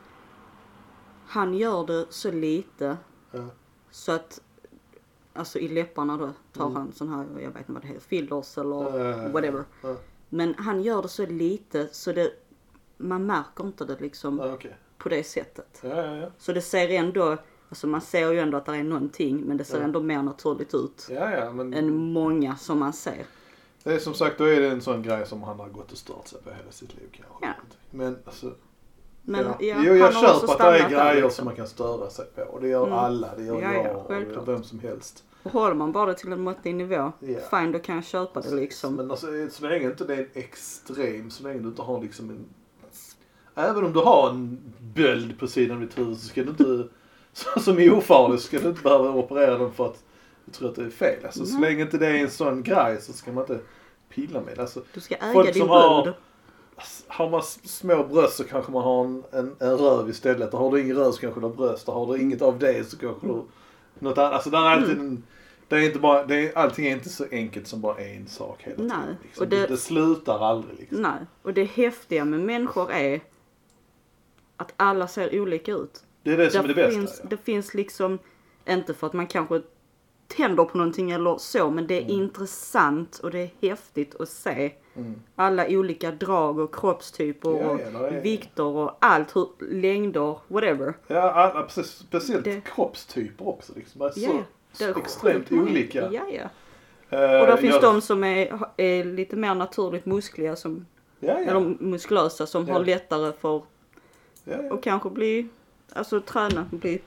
han gör det så lite ja, så att Alltså i läpparna då tar Mm. han sån här, jag vet inte vad det heter, fillers eller ja. whatever. ja. Men han gör det så lite så det, man märker inte det liksom ja okej. på det sättet. Så det ser ändå, alltså man ser ju ändå att det är någonting men det ser ändå mer naturligt ut men än många som man ser. det är som sagt, då är det en sån grej som han har gått och stört sig på hela sitt liv kanske. Ja. Men alltså, Men ja. ja, jo, jag köper att det är grejer liksom. som man kan störa sig på. Och det gör Mm. alla, det gör Ja, ja, jag och vem som helst. Och håller man bara det till en måttlig nivå, Ja. fine då kan jag köpa det liksom. Men alltså, så länge inte det är en extrem, så länge du inte har liksom en... Även om du har en böld på sidan av ditt huvud så ska du inte, som är ofarlig, så ska du inte behöva operera den för att du tror att det är fel. Alltså så länge inte det är en sån grej så ska man inte pilla med det. Alltså, Du ska äga Folk din som har- böld. har man små bröst så kanske man har en, en, en röv istället. Har du ingen röv så kanske du har bröst. Och har du inget av det så kanske du något annat. Alltså det är alltid Mm. en, det är inte bara, det är, allting är inte så enkelt som bara en sak hela tiden. Nej, Liksom. och det- det, det slutar aldrig liksom. Nej, och det häftiga med människor är att alla ser olika ut. Det är det som är det bästa. finns, ja. det finns liksom, inte för att man kanske tänder på någonting eller så, men det är Mm. intressant och det är häftigt att se Mm. alla olika drag och kroppstyper Ja, och ja, är- vikter och allt, hur, längder, whatever. Ja, alla, precis, speciellt Det- kroppstyper också liksom. Är så Ja, Det är extremt olika. Ja, ja. Eh, Och där finns jag- de som är, är lite mer naturligt muskliga som, eller muskulösa som har lättare för att kanske bli, alltså träna, bli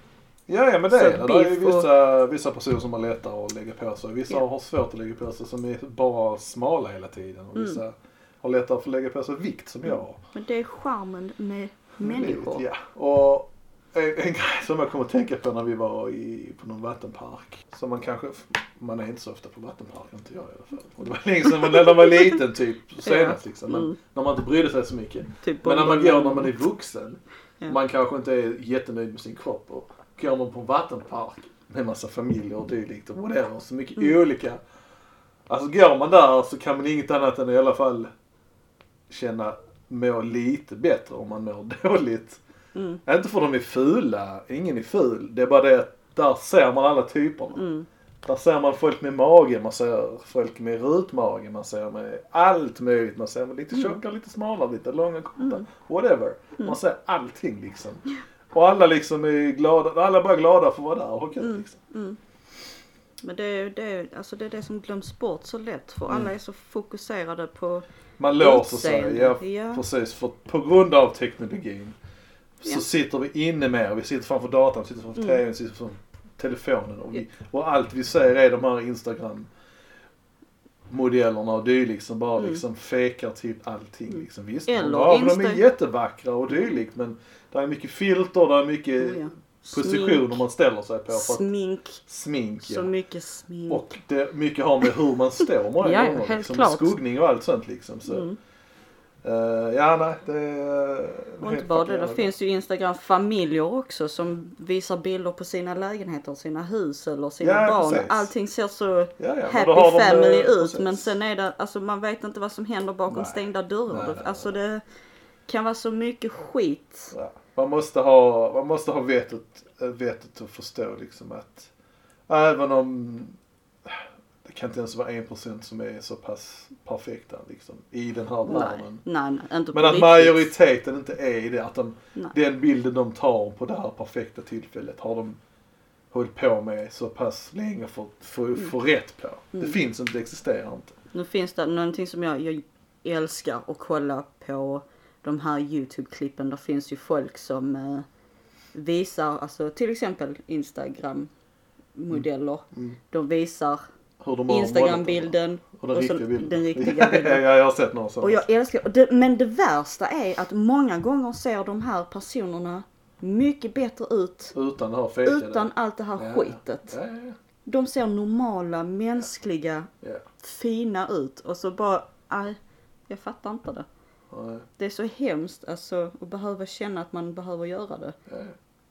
Ja, ja men det Så är det. Det är vissa, vissa personer som har lättare att lägga på sig. Vissa Ja. har svårt att lägga på sig som är bara smala hela tiden. Och Mm. vissa har lättare att lägga på sig vikt som jag har. Men det är charmen med människor. Ja. Och en, en grej som jag kommer att tänka på när vi var i, på någon vattenpark. Som man kanske, man är inte så ofta på vattenpark, inte jag i alla fall. Och det var länge sedan när man var liten typ, senast liksom. Men Mm. när man inte brydde sig så mycket. Typ Men när man går när man är vuxen. Ja. Man kanske inte är jättenöjd med sin kropp. Och går man på en vattenpark med massa familjer och dylikt och whatever. Så mycket Mm. olika. Alltså går man där så kan man inget annat än i alla fall känna må lite bättre om man mår dåligt. Mm. Inte för de är fula, ingen är ful. Det är bara det att där ser man alla typerna. Mm. Där ser man folk med mage, man ser folk med rutmage, man ser med allt möjligt. Man ser med lite Mm. tjockare, lite smalare, lite långa, korta. Mm. Whatever. Man ser allting liksom. Och alla liksom är glada, alla är bara glada för att vara där och ha kul Mm. liksom. Mm. Men det är, det, är, alltså det är det som glöms bort så lätt för Mm. alla är så fokuserade på Man låser sig, ja, Ja. precis. För på grund av teknologin så Ja. sitter vi inne mer. Vi sitter framför datorn, vi sitter framför Mm. tvn, vi sitter framför telefonen. Och, vi, och allt vi ser är de här Instagram modellerna och dylikt som bara Mm. liksom fejkar typ allting liksom. Visst, Eller av dem är jättevackra och dylikt men det är mycket filter, det är mycket Oh ja. positioner man ställer sig på för smink, smink så ja. mycket smink. Och det mycket har med hur man står många Ja, ja, gånger. Liksom, skuggning och allt sånt liksom. Så. Mm. Eh, ja, nej, det är... Och inte bara det, det finns ju Instagram familjer också som visar bilder på sina lägenheter, sina hus eller sina Ja, barn. precis. Allting ser så ja, ja, happy de, eh, family ut precis. men sen är det, alltså man vet inte vad som händer bakom Nej. stängda dörrar. Nej, nej, alltså det kan vara så mycket skit. Man måste ha, man måste ha eh, vettet att förstå liksom att även om det kan inte ens vara en procent som är så pass perfekta liksom i den här världen. nej, nej, inte Men att riktigt. majoriteten inte är det. Att de, Nej. den bilden de tar på det här perfekta tillfället har de hållit på med så pass länge för att få, få rätt på. Det Mm. finns inte, det existerar inte. Nu finns det någonting som jag, jag älskar att kolla på de här YouTube-klippen. Där finns ju folk som eh, visar, alltså till exempel Instagram-modeller. Mm. De visar Instagram-bilden den. Och den och riktiga bilden. den riktiga bilden. ja, jag har sett några sådana. Och jag älskar, och det, men det värsta är att många gånger ser de här personerna mycket bättre ut Utan det här fejkade. utan allt det här Ja, skitet. Ja, ja, De ser normala, mänskliga, fina ut och så bara, nej, jag fattar inte det. Det är så hemskt alltså att behöva känna att man behöver göra det.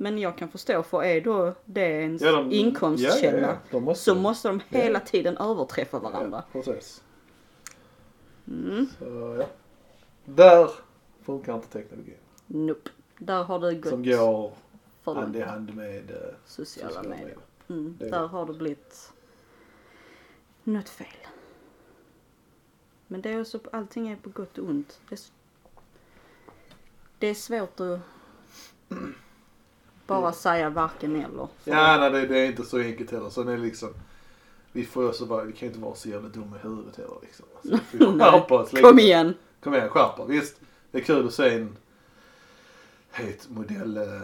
Men jag kan förstå, för är då det ens Ja, de- inkomstkälla ja, ja, måste- så måste de hela tiden överträffa varandra. Ja, precis. Mm. Så, ja. Där funkar inte teknologin. Nope. Där har det gått Som går hand i hand med eh, Sociala, sociala medier. medier. Mm. Där har det blivit något fel. Men det är också, allting är på gott och ont. Det är, det är svårt att bara säga varken eller. Ja, nej, det, det är inte så enkelt heller. Är det liksom, vi får också vara, vi kan ju inte vara så jävla dumma i huvudet heller liksom. Alltså, vi får skärpa oss lite. Kom igen! Kom igen, skärpa. Visst, det är kul att se en het modell, eh,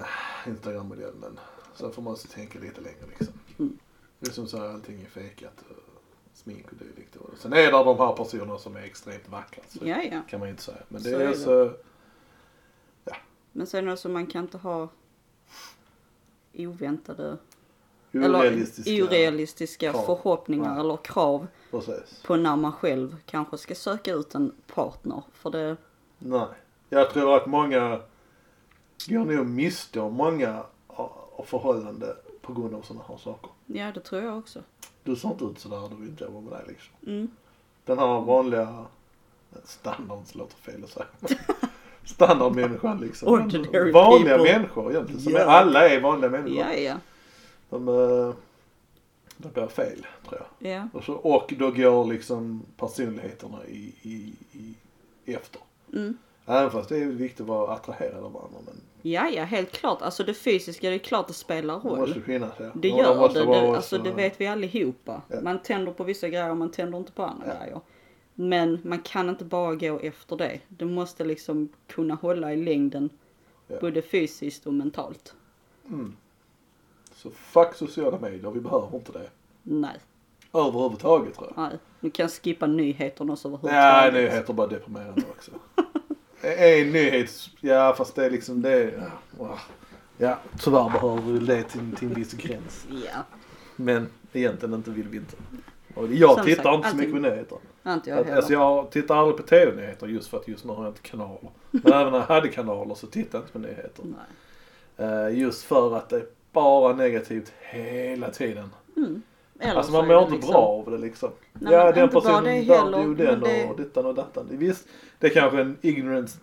Instagram-modell, men sen får man också tänka lite längre liksom. Mm. Det är som så här, allting är fejkat. Smink och dylikt. Och Sen är det de här personerna som är extremt vackra. Så Ja, ja. kan man ju inte säga. Men det Så är, är det. så, Men sen också, man kan inte ha oväntade orealistiska. eller orealistiska krav. förhoppningar Nej. eller krav Precis. på när man själv kanske ska söka ut en partner. För det, Nej. Jag tror att många går nog miste om många av förhållande på grund av sådana här saker. ja det tror jag också. Du ser inte ut sådär, du vill inte jobba med dig liksom. Mm. Den här vanliga standarden, låter fel att säga. Standardmänniskan liksom. Ordinary vanliga people. människor egentligen. Som Ja. är, alla är vanliga människor. Ja, ja. De, eh, de blir fel tror jag. Ja. Och, så, och då går liksom personligheterna i, i, i efter. Mm. Även fast det är viktigt att vara attraherad av varandra. Men Ja, ja, helt klart. Alltså det fysiska, det är klart det spelar det roll. måste finnas ja. Det gör det. det också- alltså det vet vi allihopa. Ja. Man tänder på vissa grejer och man tänder inte på andra Ja. grejer. Men man kan inte bara gå efter det. Det måste liksom kunna hålla i längden. Ja. Både fysiskt och mentalt. Mm. Så fuck sociala medier, vi behöver inte det. Nej, Överhuvudtaget tror jag. nej. Nu kan skippa nyheterna också Nej, överhuvudtaget. nyheter bara deprimerande också. En nyhets... Ja, fast det är liksom det... Ja, ja tyvärr behöver vi det till, till en viss gräns. Ja, Men egentligen inte vill vi inte. Och jag Som tittar sagt, inte så mycket på nyheter. inte jag heller. alltså jag tittar aldrig på tv-nyheter just för att just nu har jag inte kanaler. Men även när jag hade kanaler så tittar jag inte på nyheter. Nej. Eh, just för att det är bara negativt hela tiden. Mm. Eller Alltså så man mår inte liksom- bra av det liksom. Nej, ja den personen där jo den men det- och dittan och dattan. Visst, det är kanske en ignorance,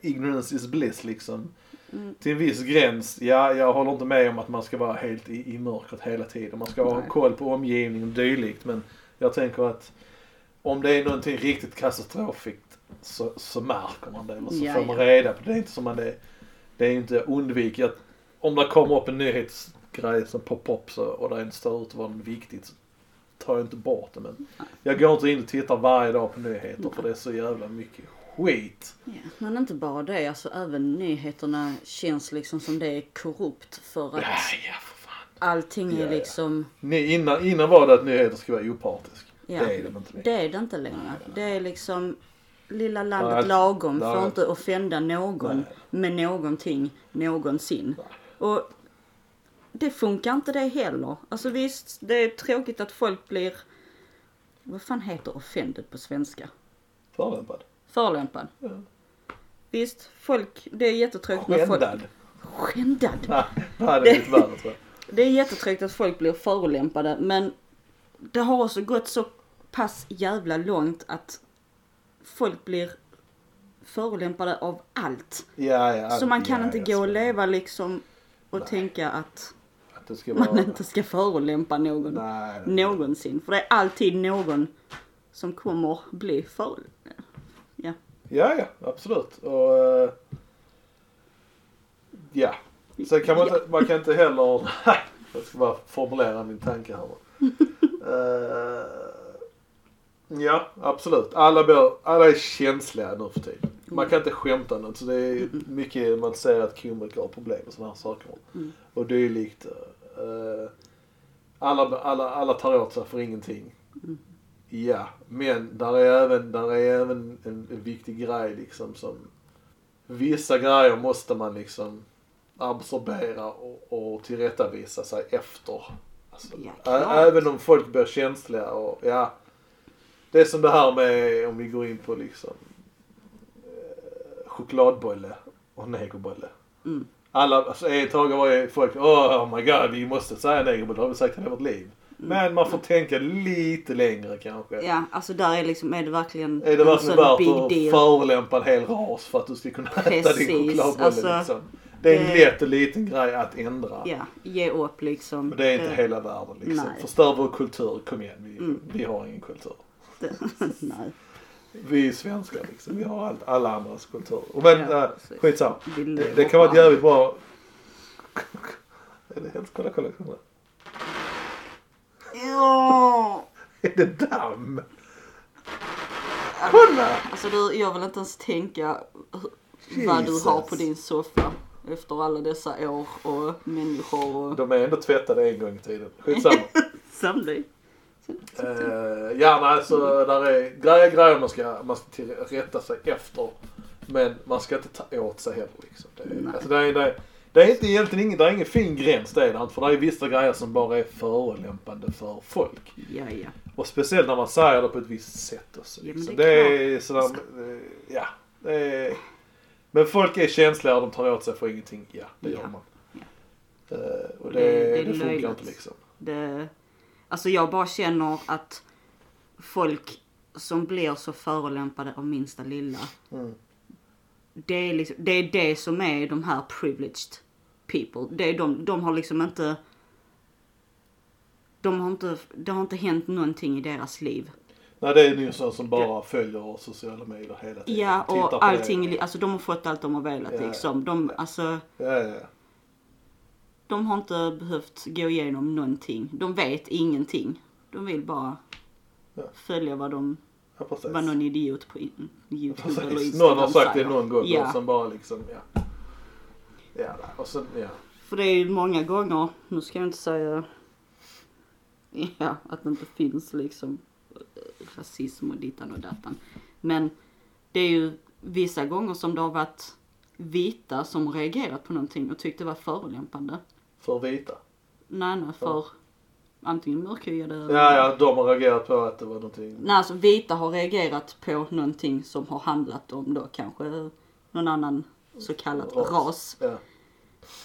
ignorance is bliss liksom. Mm. Till en viss gräns, ja jag håller inte med om att man ska vara helt i, i mörkret hela tiden. Man ska ha Nej. koll på omgivningen och dylikt. Men jag tänker att om det är någonting riktigt katastrofigt så, så märker man det. Eller så Ja, får man ja. reda på det. Det är inte som man det, det är inte undvik om det kommer upp en nyhetsgrej som poppar upp så, och det inte står ut att vara något viktigt så tar jag inte bort det. Men jag går inte in och tittar varje dag på nyheter för det är så jävla mycket skit. Ja, men inte bara det, alltså även nyheterna känns liksom som det är korrupt för att Ja, ja för fan. allting Ja, är liksom, Ni, innan, innan var det att nyheter ska vara opartisk. Ja. Det är det inte längre. det är det inte längre. Det är liksom lilla landet Nej, lagom nej. får inte offenda någon Nej. med någonting någonsin. Och det funkar inte det heller. Alltså visst, det är tråkigt att folk blir, vad fan heter offended på svenska? Förolämpad. Förolämpad. Ja. Visst, folk, det är jättetråkigt när folk... Skändad. Skändad. Nej, det hade blivit värre tror jag. Det är jättetråkigt att folk blir förolämpade men det har också gått så pass jävla långt att folk blir förolämpade av allt. Ja, ja. Så man kan ja, inte gå och leva liksom och Nej. tänka att Att man vara... inte ska förolämpa någon Nej, nej. någonsin. För det är alltid någon som kommer bli förolämpad. Ja. Ja, absolut. Och, eh, ja. Sen kan man, inte, man kan inte heller, jag ska bara formulera min tanke här. Eh, ja, absolut. Alla, bör, alla är känsliga nu för tiden. Man kan inte skämta något. Så det är mycket man säger att komiker har problem med sådana här saker. Mm. Och dylikt. Uh, alla, alla, alla tar åt sig för ingenting. Ja, men där är även, där är även en, en viktig grej liksom som vissa grejer måste man liksom absorbera och, och tillrättavisa sig efter. Alltså, Ja, även om folk blir känsliga och ja. Det är som det här med om vi går in på liksom eh, chokladbolle och negerbolle. Mm. Alla, alltså ett tag var ju folk, oh my god vi måste säga negerbolle, det har vi sagt hela vårt liv. Men man får tänka lite längre kanske. Ja, alltså där är liksom, är det verkligen Är det en verkligen värt att förolämpa en hel ras för att du ska kunna äta din Precis, chokladbolle alltså, liksom? Det är en lätt och liten grej att ändra. Ja, ge upp liksom. Men det är inte Det- hela världen liksom. Nej. Förstör vår kultur, kom igen. Vi, Mm. vi har ingen kultur. det- Nej. Vi är svenskar liksom. Vi har allt, alla andras kultur. Men Ja, äh, precis. skitsamma. Det, det kan vara ett jävligt bra... är det helt... Kolla, kolla, kolla. Ja. Är det damm? Kolla! Alltså du, jag vill inte ens tänka hur- vad du har Jesus. på din soffa. Efter alla dessa år och människor och... De är ändå tvättade en gång i tiden. Skitsamma. Sannolikt. Uh, ja men alltså där är grejer, grejer man ska, man ska rätta sig efter. Men man ska inte ta åt sig heller liksom. Det, är- Nej. alltså, det, är, det, är, det är inte egentligen ingen, det är ingen fin gräns det är det. För det är vissa grejer som bara är förolämpande för folk. Ja, ja. Och speciellt när man säger det på ett visst sätt också. Ja, men Liksom. det det är är sådär, ja. Det är, men folk är känsliga och de tar åt sig för ingenting. Ja, det gör Ja. man. Ja. Eh, och det, Det- det, det funkar löjligt. inte liksom. Det, alltså jag bara känner att folk som blir så förolämpade av minsta lilla. Mm. Det är, liksom, det är det som är de här privileged people. Det är de, de har liksom inte... De har inte, det har inte hänt någonting i deras liv. Nej det är ju sådana som bara följer sociala medier hela tiden. Ja, Tittar och det. allting, alltså de har fått allt de har velat Ja. liksom. De, alltså, Ja, ja, ja. de har inte behövt gå igenom någonting. De vet ingenting. De vill bara Ja. följa vad de, ja precis. vad någon idiot på Youtube eller precis. Instagram Någon har sagt det någon gång Ja. och sen bara liksom, ja. Ja, och sen, ja. För det är ju många gånger, nu ska jag inte säga ja, att det inte finns liksom eh, rasism och dittan och dattan. Men det är ju vissa gånger som det har varit vita som reagerat på någonting och tyckt det var förolämpande. För vita. Nej, nej, för antingen mörkhyade eller... Ja, ja, de har reagerat på att det var någonting. Nej, alltså vita har reagerat på någonting som har handlat om då kanske någon annan så kallad Ras. ras. Ja,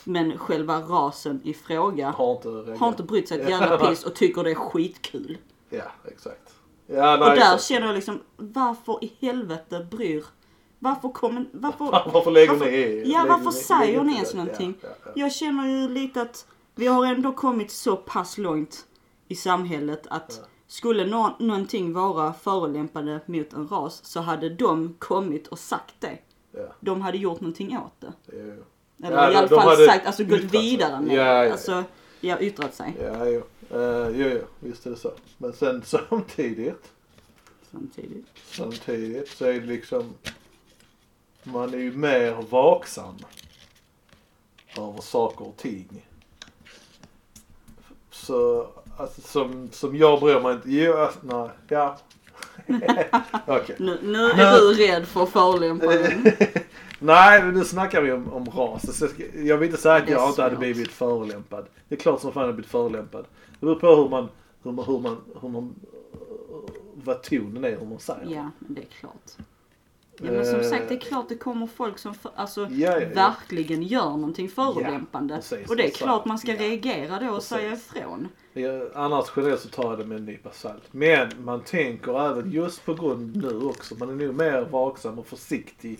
Men själva rasen i fråga har inte reagerat. har inte brytt sig ett jävla piss och tycker det är skitkul. Ja, exakt. Ja, nej, och där exakt. känner jag liksom, varför i helvete bryr? Varför kommer, varför? Varför lägger varför- ni i? Ja, varför ni- säger ni ens någonting? Ja, ja, ja. Jag känner ju lite att vi har ändå kommit så pass långt i samhället att skulle nå- någonting vara förolämpande mot en ras så hade de kommit och sagt det. Ja, De hade gjort någonting åt det. jo. Eller Ja, i alla fall hade sagt, alltså gått vidare med Ja, det. ja. Alltså, ja, yttrat sig. Ja, jo. Uh, jo, jo, visst är det så. Men sen samtidigt, Samtidigt. samtidigt så är det liksom, man är ju mer vaksam över saker och ting. Så, alltså som, som jag bryr mig inte, jo, alltså, nej, ja. Okej. Nu, nu är du rädd för förolämpanden. Nej, men nu snackar vi om, om ras. Så jag vill inte säga att jag inte hade blivit förolämpad. Det är klart som fan jag hade blivit förolämpad. Det beror på hur man, hur man, hur man, hur man vad tonen är, hur man säger. Ja, men det är klart. Ja, men som Eh. sagt, det är klart det kommer folk som för, alltså, Ja, ja, verkligen gör någonting förolämpande. Precis, och det är klart man ska reagera då och Precis. säga ifrån. Annars generellt så tar jag det med en nypa salt. Men man tänker även just på grund nu också. Man är nog mer vaksam och försiktig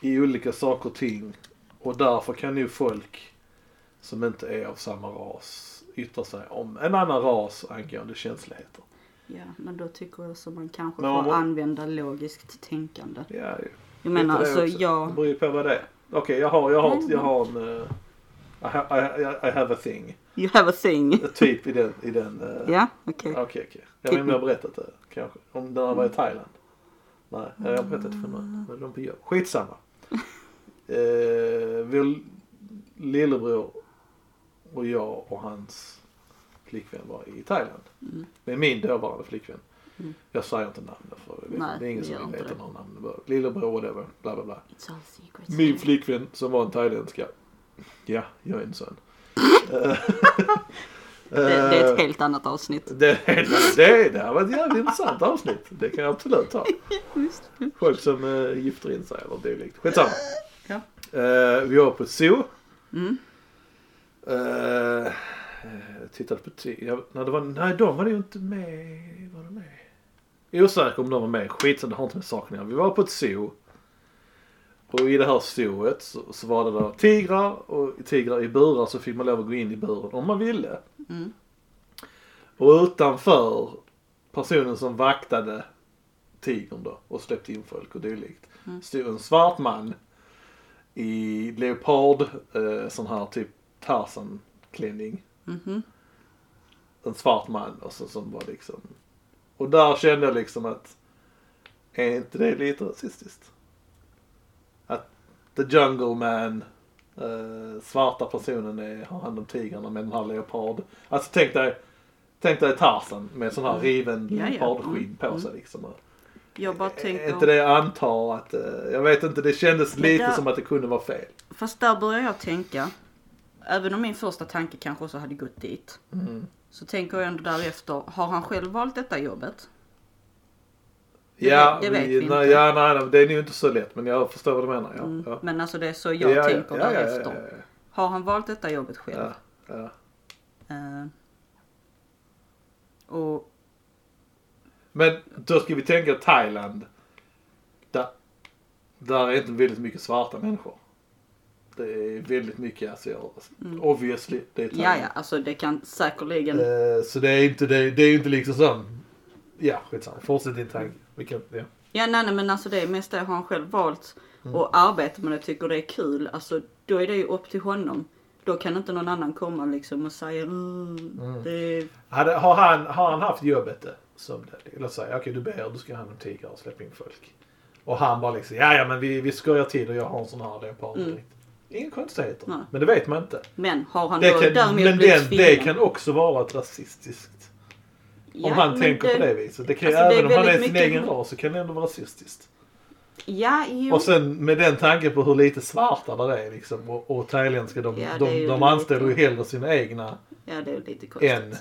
i olika saker och ting. Och därför kan nu folk som inte är av samma ras yttra sig om en annan ras angående känsligheter. Ja, men då tycker jag så man kanske man får må- använda logiskt tänkande. Ja, ju. Jag menar alltså också. Det jag, beror ju på vad det är. Okej, jag har, jag har, Mm. jag har en... eh, I, ha, I, I have a thing. you have a thing. Typ i den... I den eh, Ja, okej. Okej, okej. Jag vet inte om jag har berättat det kanske. Om den var i Thailand. Nej, jag har berättat det för någon. Men de på jobb. Skitsamma. Eh, vår lillebror och jag och hans flickvän var i Thailand. Mm. Med min dåvarande flickvän. Jag säger inte namnen för Nej, det är ingen som det. några namn. Lillebror, whatever, bla bla bla. Min flickvän som var en thailändska. Ja, jag är en sån. Det, det är ett helt annat avsnitt. Det, det, det här var ett jävligt intressant avsnitt. Det kan jag absolut ta. Folk som uh, gifter in sig eller dylikt. Skitsamma. Ja. Uh, vi var på ett zoo. Mm. Uh, tittade på t- jag, nej, det var, nej, de var ju inte med. Var de med? Osäker om de var med. Skitsamma, det har inte med saken att. Vi var på ett zoo. Och i det här zooet så, så var det där tigrar och tigrar i burar så fick man lov att gå in i buren om man ville. Mm. Och utanför personen som vaktade tigern då och släppte in folk och dylikt. Mm. Stod en svart man i leopard, eh, sån här typ Tarzan-klänning. Mhm. En svart man och så, som var liksom. Och där kände jag liksom att är inte det lite rasistiskt? Att the jungle man, eh, svarta personen är, har hand om tigrarna med den här leopard. Alltså tänk dig, tänk dig Tarzan med sån här riven Mm. Ja, ja. leopardskinn på Mm. sig liksom. Jag bara tänker. inte det jag antar att, eh, jag vet inte, det kändes lite där- som att det kunde vara fel. Fast där börjar jag tänka. Även om min första tanke kanske också hade gått dit. Mm. Så tänker jag ändå därefter. Har han själv valt detta jobbet? Det Ja, vet- det vet vi nej, inte. ja, nej, nej, det är nog inte så lätt men jag förstår vad du menar. Ja, Mm. ja. Men alltså det är så jag Ja, tänker ja, därefter. Har han valt detta jobbet själv? Eh, och Men då ska vi tänka Thailand. Där, där är inte väldigt mycket svarta människor. Det är väldigt mycket asiater. Obviously, det är Mm. ja, Thailand. ja, alltså det kan säkerligen. Eh, så det är inte, det, det är inte liksom som, ja skitsamma, fortsätt din tanke. Vi kan, ja. Ja, nej, nej, men alltså det är mest det har han själv valt Mm. och arbetar med det tycker det är kul. Alltså då är det ju upp till honom. Då kan inte någon annan komma liksom och säga mm, Mm. det Hade, har, han, har han haft jobbet som det? Låt säga, okej du ber, du ska ha hand om tigrar och släppa in folk. Och han bara liksom, ja ja men vi, vi skojar till och jag har en sån här leopard. Mm. Inga konstigheter. Nej. Men det vet man inte. Men har han Det då kan, däremot men den, det kan också vara ett rasistiskt. Ja, om han tänker på det viset. Det kan, alltså, det även om han är sin egen ras så kan det ändå vara rasistiskt. Ja, jo. Och sen med den tanken på hur lite svarta där är liksom. Och, och thailändska, de, Ja, det de, de anställer ju hellre sina egna Ja, det är lite konstigt. än,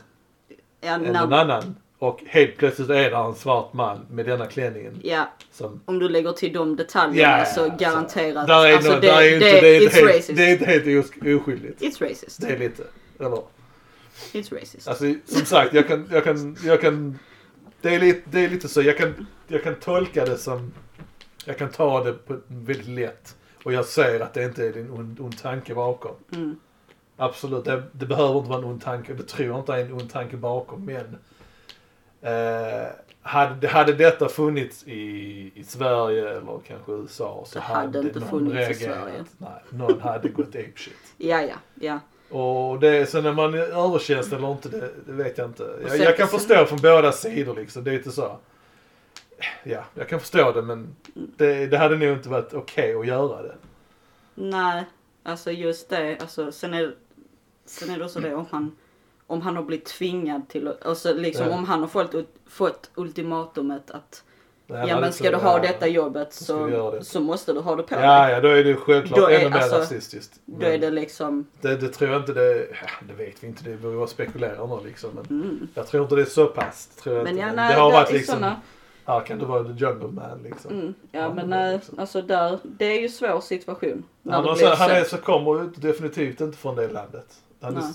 ja, än någon annan. Och helt plötsligt är det en svart man med denna klänningen ja, som om du lägger till de detaljerna Ja, ja, så garanterat. Där är, alltså, nå- där är inte, det, är it's inte helt, racist. det är inte helt os- oskyldigt. It's racist. Det är lite, eller? It's racist. Alltså som sagt, jag kan, jag kan, jag kan, det är lite, det är lite så, jag kan, jag kan tolka det som, jag kan ta det på väldigt lätt. Och jag säger att det inte är en ond, ond tanke bakom. Mm. Absolut, det, det behöver inte vara en ond tanke, det tror jag inte är en ond tanke bakom, men eh, hade, hade detta funnits i, i Sverige eller kanske USA så Det hade inte någon funnits i reagerat. Sverige. Nej, någon hade gått apeshit. Ja, ja, ja. Och det, sen när man är överkänslig eller inte, det, det vet jag inte. Jag, jag kan förstå från båda sidor liksom. Det är inte så. Ja, jag kan förstå det men det, det hade nog inte varit okej att göra det. Nej, alltså just det. Alltså, sen, är, sen är det också det om han, om han har blivit tvingad till att- alltså liksom Ja. om han har fått, fått ultimatumet att Det ja men ska du ha ja, detta jobbet så, det. så måste du ha det på dig. Ja, ja, då är det självklart Då är- ännu mer alltså, rasistiskt. Då är det liksom, det, det tror jag inte det, ja, det vet vi inte, det vore att spekulera nu liksom. Men mm. jag tror inte det är så pass. Tror jag Men inte. ja, nej, det har varit liksom, såna, här kan du vara the jungle man liksom. mm, Ja, ja men nej, liksom- alltså där, det är ju svår situation. När Han, det har, blir så, han är så kommer ju definitivt inte från det landet. Han är Nej.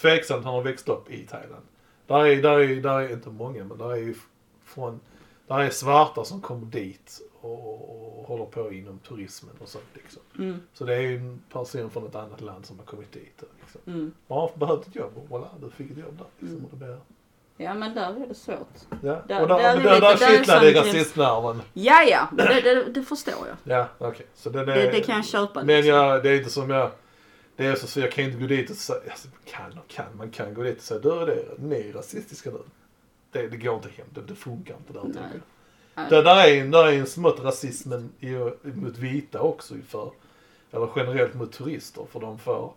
Tveksamt han har växt upp i Thailand. Där är, där är, där är inte många men där är ju från, där är svarta som kommer dit och, och håller på inom turismen och sånt liksom. Mm, Så det är ju en person från ett annat land som har kommit dit. Liksom. mm. Man har behövt ett jobb och voilà, du fick ett jobb där. Liksom, Mm. och det blir, Ja men där är det svårt. ja. Där- och där, där är där, där, där är kittlar det rasistnerven. Ja ja, det, det, det förstår jag. Ja, okej. Så är, Det, det kan jag köpa. Men liksom. jag, det är inte som jag... Det är så, så jag kan inte gå dit och säga... Alltså, kan och kan. Man kan gå dit och säga du det, ni är rasistiska nu. Det, det går inte hem. Det, det funkar inte där tänker jag. Det där är, där är en smått rasismen i, mot vita också för, eller generellt mot turister för de får,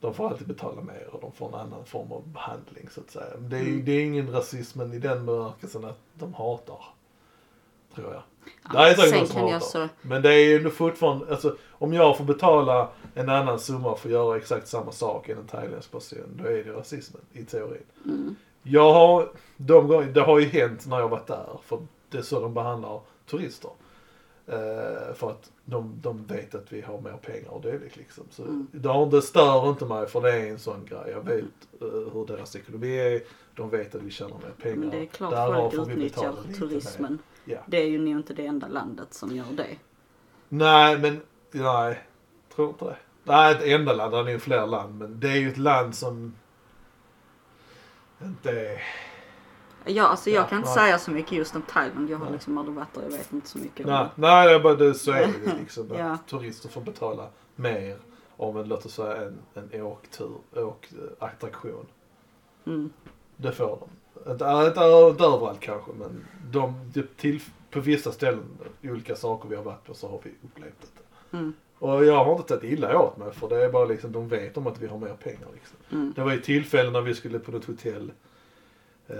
de får alltid betala mer och de får en annan form av behandling så att säga. Det är, Mm. det är ingen rasismen i den bemärkelsen att de hatar. Tror jag. Ja, det är säkert någon som hatar. så, Men det är ju fortfarande, alltså om jag får betala en annan summa för att göra exakt samma sak än en thailändsk person, då är det rasismen i teorin. mm, Jag har, de gånger, det har ju hänt när jag varit där, för det är så de behandlar turister. Eh, för att de, de vet att vi har mer pengar och dylikt liksom. Så Mm. det, har, det stör inte mig för det är en sån grej. Jag vet eh, hur deras ekonomi är, de vet att vi tjänar mer pengar. men det är klart Därav folk utnyttjar lite mer. Ja. Det är ju nog inte det enda landet som gör det. Nej, men nej. Tror inte det. Nej, ett enda land. Det är ju fler land. Men det är ju ett land som inte är... Ja, alltså jag Ja, kan inte ja. säga så mycket just om Thailand. Jag har Nej. liksom aldrig varit där. Jag vet inte så mycket om Nej, det. nej det är bara det, så är det liksom. Ja. Att turister får betala mer om en, låt oss säga en, en åktur, åkattraktion. Mm. Det får de. Inte, inte, inte överallt kanske, men de, det till, på vissa ställen, olika saker vi har varit på så har vi upplevt det. Mm. Och jag har inte tagit illa åt mig för det är bara liksom, de vet om att vi har mer pengar liksom. Mm. Det var ju tillfällen när vi skulle på något hotell, eh,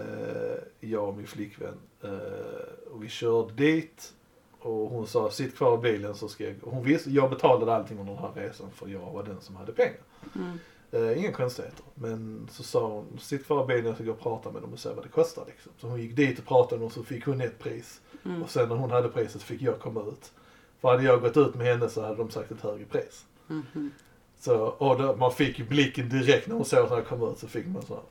jag och min flickvän, eh, och vi körde dit och hon sa sitt kvar i bilen så ska jag, hon visste, jag betalade allting under den här resan för jag var den som hade pengar. Mm. Eh, inga konstigheter. Men så sa hon, sitt kvar i bilen jag ska gå och prata med dem och se vad det kostar liksom. Så hon gick dit och pratade med dem och så fick hon ett pris. Mm. Och sen när hon hade priset fick jag komma ut. För hade jag gått ut med henne så hade de sagt ett högre pris. Mhm. Så, och då, man fick ju blicken direkt när hon såg när jag kom ut så fick man så här,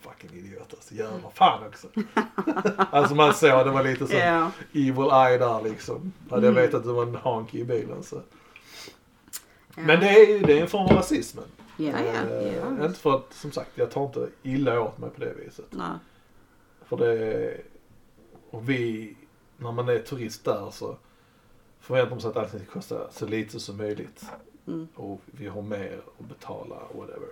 fucking idiot alltså, jävla fan också. alltså man såg, det var lite så Ja. evil eye där liksom. Hade jag Mm. vetat att det var en honky i bilen så. Ja. Men det är ju det är en form av rasismen. Ja, ja. Eh, ja. Inte för att, som sagt, jag tar inte illa åt mig på det viset. Nej. För det, och vi, när man är turist där så förväntar man sig att allting ska kosta så lite som möjligt. Mm. Och vi har mer att betala, whatever.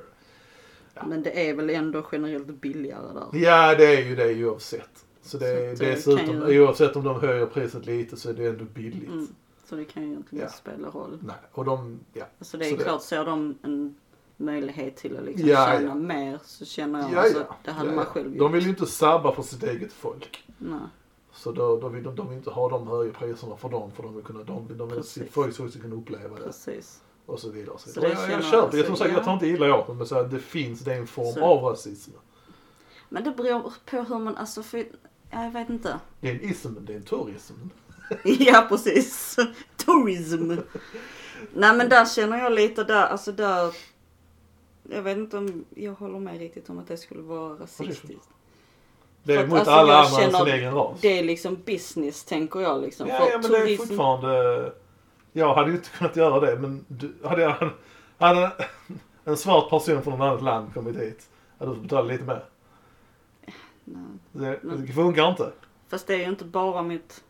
Ja. Men det är väl ändå generellt billigare där. Ja, det är ju det oavsett. Så det Så det dessutom, ju- oavsett om de höjer priset lite så är det ändå billigt. Mm. Så det kan ju egentligen Ja. inte spela roll. Nej, och de, ja. Alltså det är Så det- klart, ser de en möjlighet till att liksom Ja, tjäna ja. mer så känner jag Ja, alltså, ja. det hade ja, man själv gjort. De vill ju inte sabba för sitt eget folk. Nej. Så då, då vill de, de vill inte ha de höga priserna för dem för de vill kunna, de, de vill att sitt folk ska kunna uppleva det. Precis. Och så vidare. Så Så vidare. det jag, jag köper, jag, som sagt, jag ja. tar inte illa åt men så det finns, det är en form Så- av rasism. Men det beror på hur man, alltså för, ja, jag vet inte. Det är en ism, det är en turism. ja precis. Tourism. Nej men där känner jag lite där, alltså där. Jag vet inte om jag håller med riktigt om att det skulle vara rasistiskt. Det är mot alltså, alla andra än sin egen ras. Det är liksom business tänker jag liksom. Ja, ja men det är turism- fortfarande... Jag hade ju inte kunnat göra det men du, hade jag... Hade en svart person från ett annat land kommit hit, hade du fått betala lite mer. Nej. Det, Men- det funkar inte. Fast det är ju inte bara mitt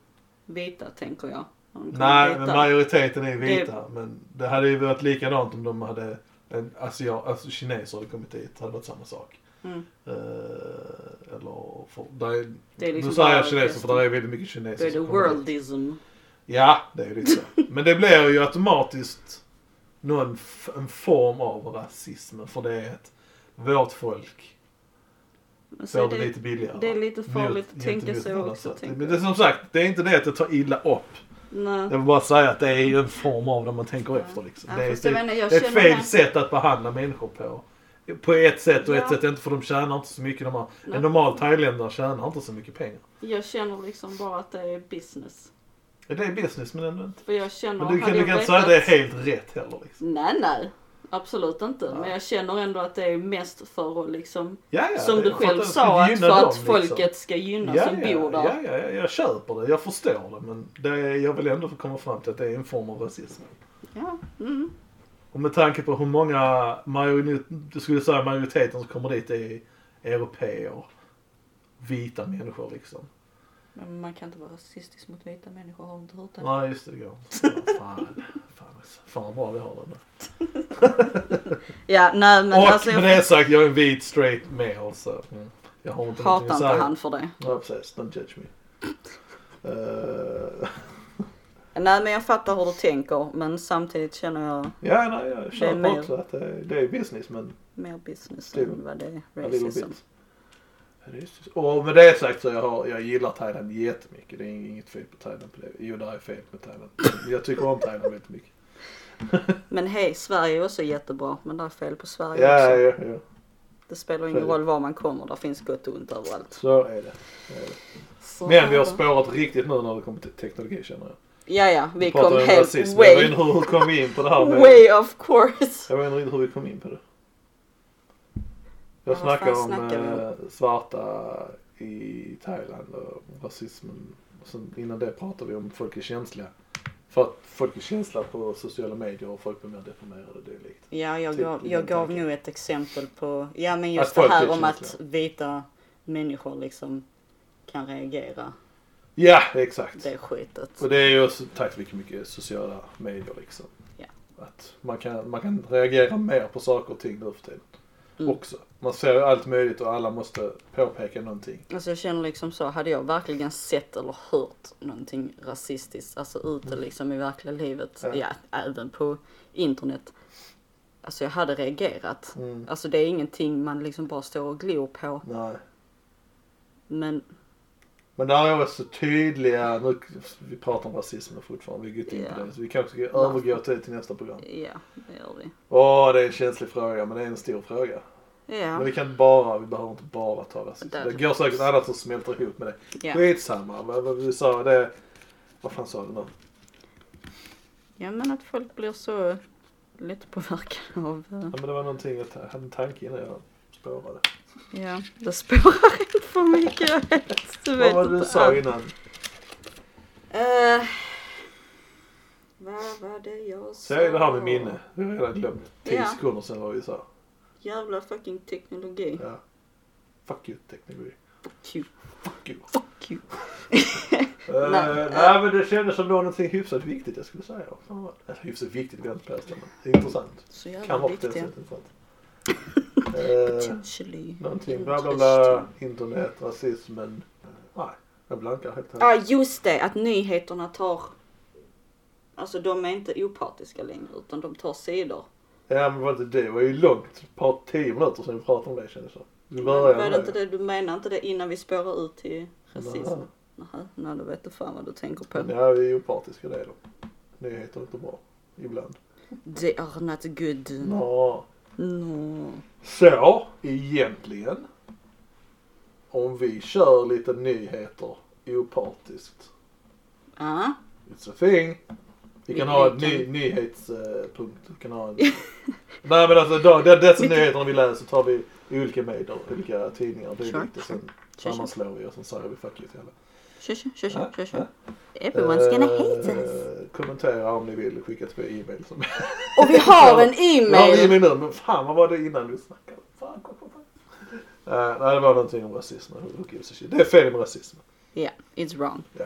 vita tänker jag. Nej, vita. men majoriteten är Det- vita. Men det hade ju varit likadant om de hade en asiat, alltså kineser hade kommit. Det hade varit samma sak. Mm. Eh, eller, för, där är, Det är liksom nu säger jag kineser för där är väldigt mycket kineser Då är det worldism. Ja, det är ju lite så. Men det blir ju automatiskt någon en form av rasism. För det är att vårt folk så får är det, det, lite billigare. det är lite farligt att tänka så också, Men det är som sagt, det är inte det att jag tar illa upp. Nej. Jag vill bara säga att det är ju en form av när man tänker Ja. efter liksom. Ja, det, är, det, inte, jag det är ett fel det- sätt att behandla människor på. På ett sätt och ett Ja. sätt inte för de tjänar inte så mycket. De Nej. en normal thailändare tjänar inte så mycket pengar. Jag känner liksom bara att det är business. Det är business men ändå inte. För jag känner... Men du kan, du kan inte säga att det är helt rätt heller liksom. Nej, nej. Absolut inte. Men jag känner ändå att det är mest för att liksom, Ja, ja, som du själv att sa, att gynna för att dem, liksom. folket ska gynnas ja, som ja, bor där. Ja, ja, ja, jag köper det. Jag förstår det. Men det är, jag vill ändå komma fram till att det är en form av rasism. Ja, mm. Och med tanke på hur många, majoritet, du skulle säga majoriteten som kommer dit är europeer. Vita människor liksom. Men man kan inte vara rasistisk mot vita människor, har du inte hört det? Nej just det, det går inte. Fan, vad bra vi har det nu. Ja, nej men Och alltså med jag det sagt, jag är en vit straight male så mm, jag har inte hatar inte han för det. Ja precis, don't judge me. Eh, Nej men jag fattar hur du tänker men samtidigt känner jag Ja, nej, jag är köper mer- också att det, det är business men mer business Det- än vad det är racism. Och med det sagt så jag, har, jag gillar Thailand jättemycket. Det är inget fel på Thailand på det. Jo, det är fel med Thailand. Jag tycker om Thailand väldigt mycket. Men hej, Sverige är också jättebra men det är fel på Sverige Ja, också. ja, ja. Det spelar ingen det. roll var man kommer, där finns gott och ont överallt. Så är det. Så är det. Så Men vi har det. spårat riktigt nu när det kommer till teknologi känner jag. Ja, ja, vi kom om helt rasism. Jag vet way, inte hur, hur kom vi in på det här med... way of course. Jag vet inte hur vi kom in på det. Jag Ja, snackade vi om? eh, svarta i Thailand och rasismen. Och sen innan det pratade vi om folk är känsliga. För att folk är känsliga på sociala medier och folk blir mer deprimerade och dylikt. Ja, jag Typ gav, jag gav nu ett exempel på, ja men Att just det folk här är om att vita människor liksom kan reagera. Ja, exakt. Det skitet. Och det är ju också tack vare mycket sociala medier liksom. Ja. Att man kan, man kan reagera mer på saker och ting nu för tiden. Mm. Också. Man ser allt möjligt och alla måste påpeka någonting. Alltså jag känner liksom så, hade jag verkligen sett eller hört någonting rasistiskt, alltså ute liksom i verkliga livet, Mm. Ja. ja, även på internet. Alltså jag hade reagerat. Mm. Alltså det är ingenting man liksom bara står och glor på. Nej. Men Men där är också tydliga, nu, vi pratar om rasismen fortfarande, vi har gått in på det. Så vi kanske ska övergå till det till nästa program. ja, det gör vi. Åh, det är en känslig fråga, men det är en stor fråga. Men Ja, vi kan bara, vi behöver inte bara ta rasism. Där. Det går säkert annat som smälter ihop med det. ja. Skitsamma, vad, vad vi sa, det, vad fan sa du nu? ja men att folk blir så lätt påverkade av, eh, Ja, men det var någonting, jag hade en tanke innan jag spårade. Ja, det spårar inte för mycket. vet. Du vet Vad var det du sa innan? Eh, vad var det jag sa? Säg det här med minne. Vi har redan glömt. 10 Ja. sekunder sedan vad vi sa. Jävla fucking teknologi. Ja. Fuck you teknologi. Fuck you. Fuck you. Fuck you. Uh, Nej, nej men det kändes som någonting hyfsat viktigt jag skulle säga. Fan vad- Eller hyfsat viktigt vill jag inte men intressant. Så Kan jävla vara på det viktiga. sättet intressant. Potentially. någonting bla bla bla, internet, rasismen. Nej, jag blankar helt Ja, här. just det. Att nyheterna tar... Alltså de är inte opartiska längre utan de tar sidor. Ja men var det det var ju långt. Ett par tio minuter sedan vi pratade om det kändes det som. Var började det inte det, du menar inte det innan vi spårar ut till rasism? Nej. Nej, då vet du fan vad du tänker på. Ja, vi är opartiska det de. Nyheter är inte bra. Ibland. They are not good. Nå. No. Så, egentligen. Om vi kör lite nyheter opartiskt. Ja. It's a thing. Vi kan ha en ny nyhetspunkt. Vi kan ha en... Nej men alltså då, det, dessa nyheterna vi läser tar vi i olika medier, olika tidningar och Sure. dylikt och sen Sure. sammanslår vi och sen säger vi fuck you till tja, tja, tja. Ja. Everyone's gonna Eh, hate us. Kommentera om ni vill, skicka till vår e-mail. Som... Och vi har en Vi har en e-mail. e-mail nu, men fan vad var det innan vi snackade? Fan, fan, fan, fan. Eh, nej, det var någonting om rasism. Det är fel med rasism. Ja, it's wrong. Ja.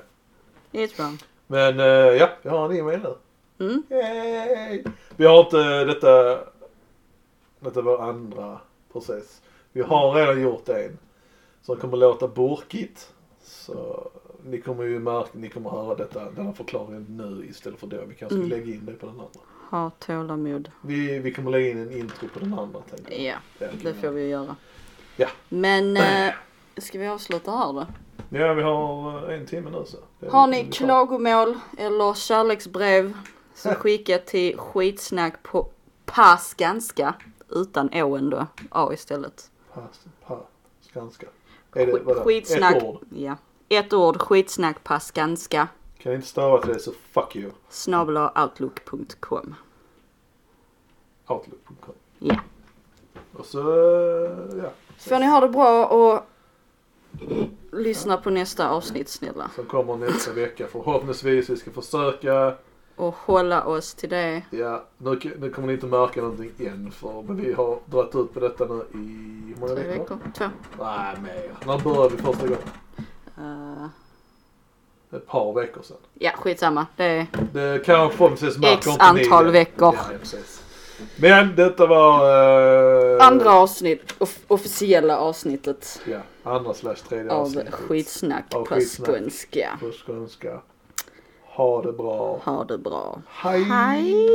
It's wrong. Men eh, ja, vi har en e-mail nu. Mm. Yay! Vi har inte detta, detta vår andra process. Vi har redan gjort en som kommer låta burkigt. Så ni kommer ju märka, ni kommer höra detta, den här förklaringen nu istället för då. Vi kanske Mm. lägga in det på den andra. Ha tålamod. Vi, vi kommer lägga in en intro på den andra tänker jag. Ja, Ja, det får vi göra. Ja. Men, eh, ska vi avsluta här då? Ja, vi har eh, en timme nu så. Har ni klagomål eller kärleksbrev så skicka till skitsnack på pasganska utan ån då, A istället. Pass, pa, skanska. Är det, Sk- vadå? skitsnack. Ett ord. Ja. Ett ord, skitsnack pasganska Kan ni inte stava till det så fuck you. snabelaoutlook.com. Outlook.com. Ja. Och så, ja. Får ni ha det bra och lyssna på nästa avsnitt snälla. Som kommer nästa vecka förhoppningsvis. Vi ska försöka. Och hålla oss till det. Ja, nu, nu kommer ni inte märka någonting än för men vi har dragit ut på detta nu i hur många Tre veckor? veckor? Två? Nej, mer. När började vi första gången? Eh, Ett par veckor sedan. ja, skitsamma. Det Det kan förhoppningsvis märker X inte ni antal det. veckor. Ja, ja. Men detta var... eh, andra avsnitt, off- officiella avsnittet Ja, andra slash tredje av avsnittet. skitsnack Av på skitsnack. skånska. På skånska. Ha det bra. Ha det bra. Hej! Hej!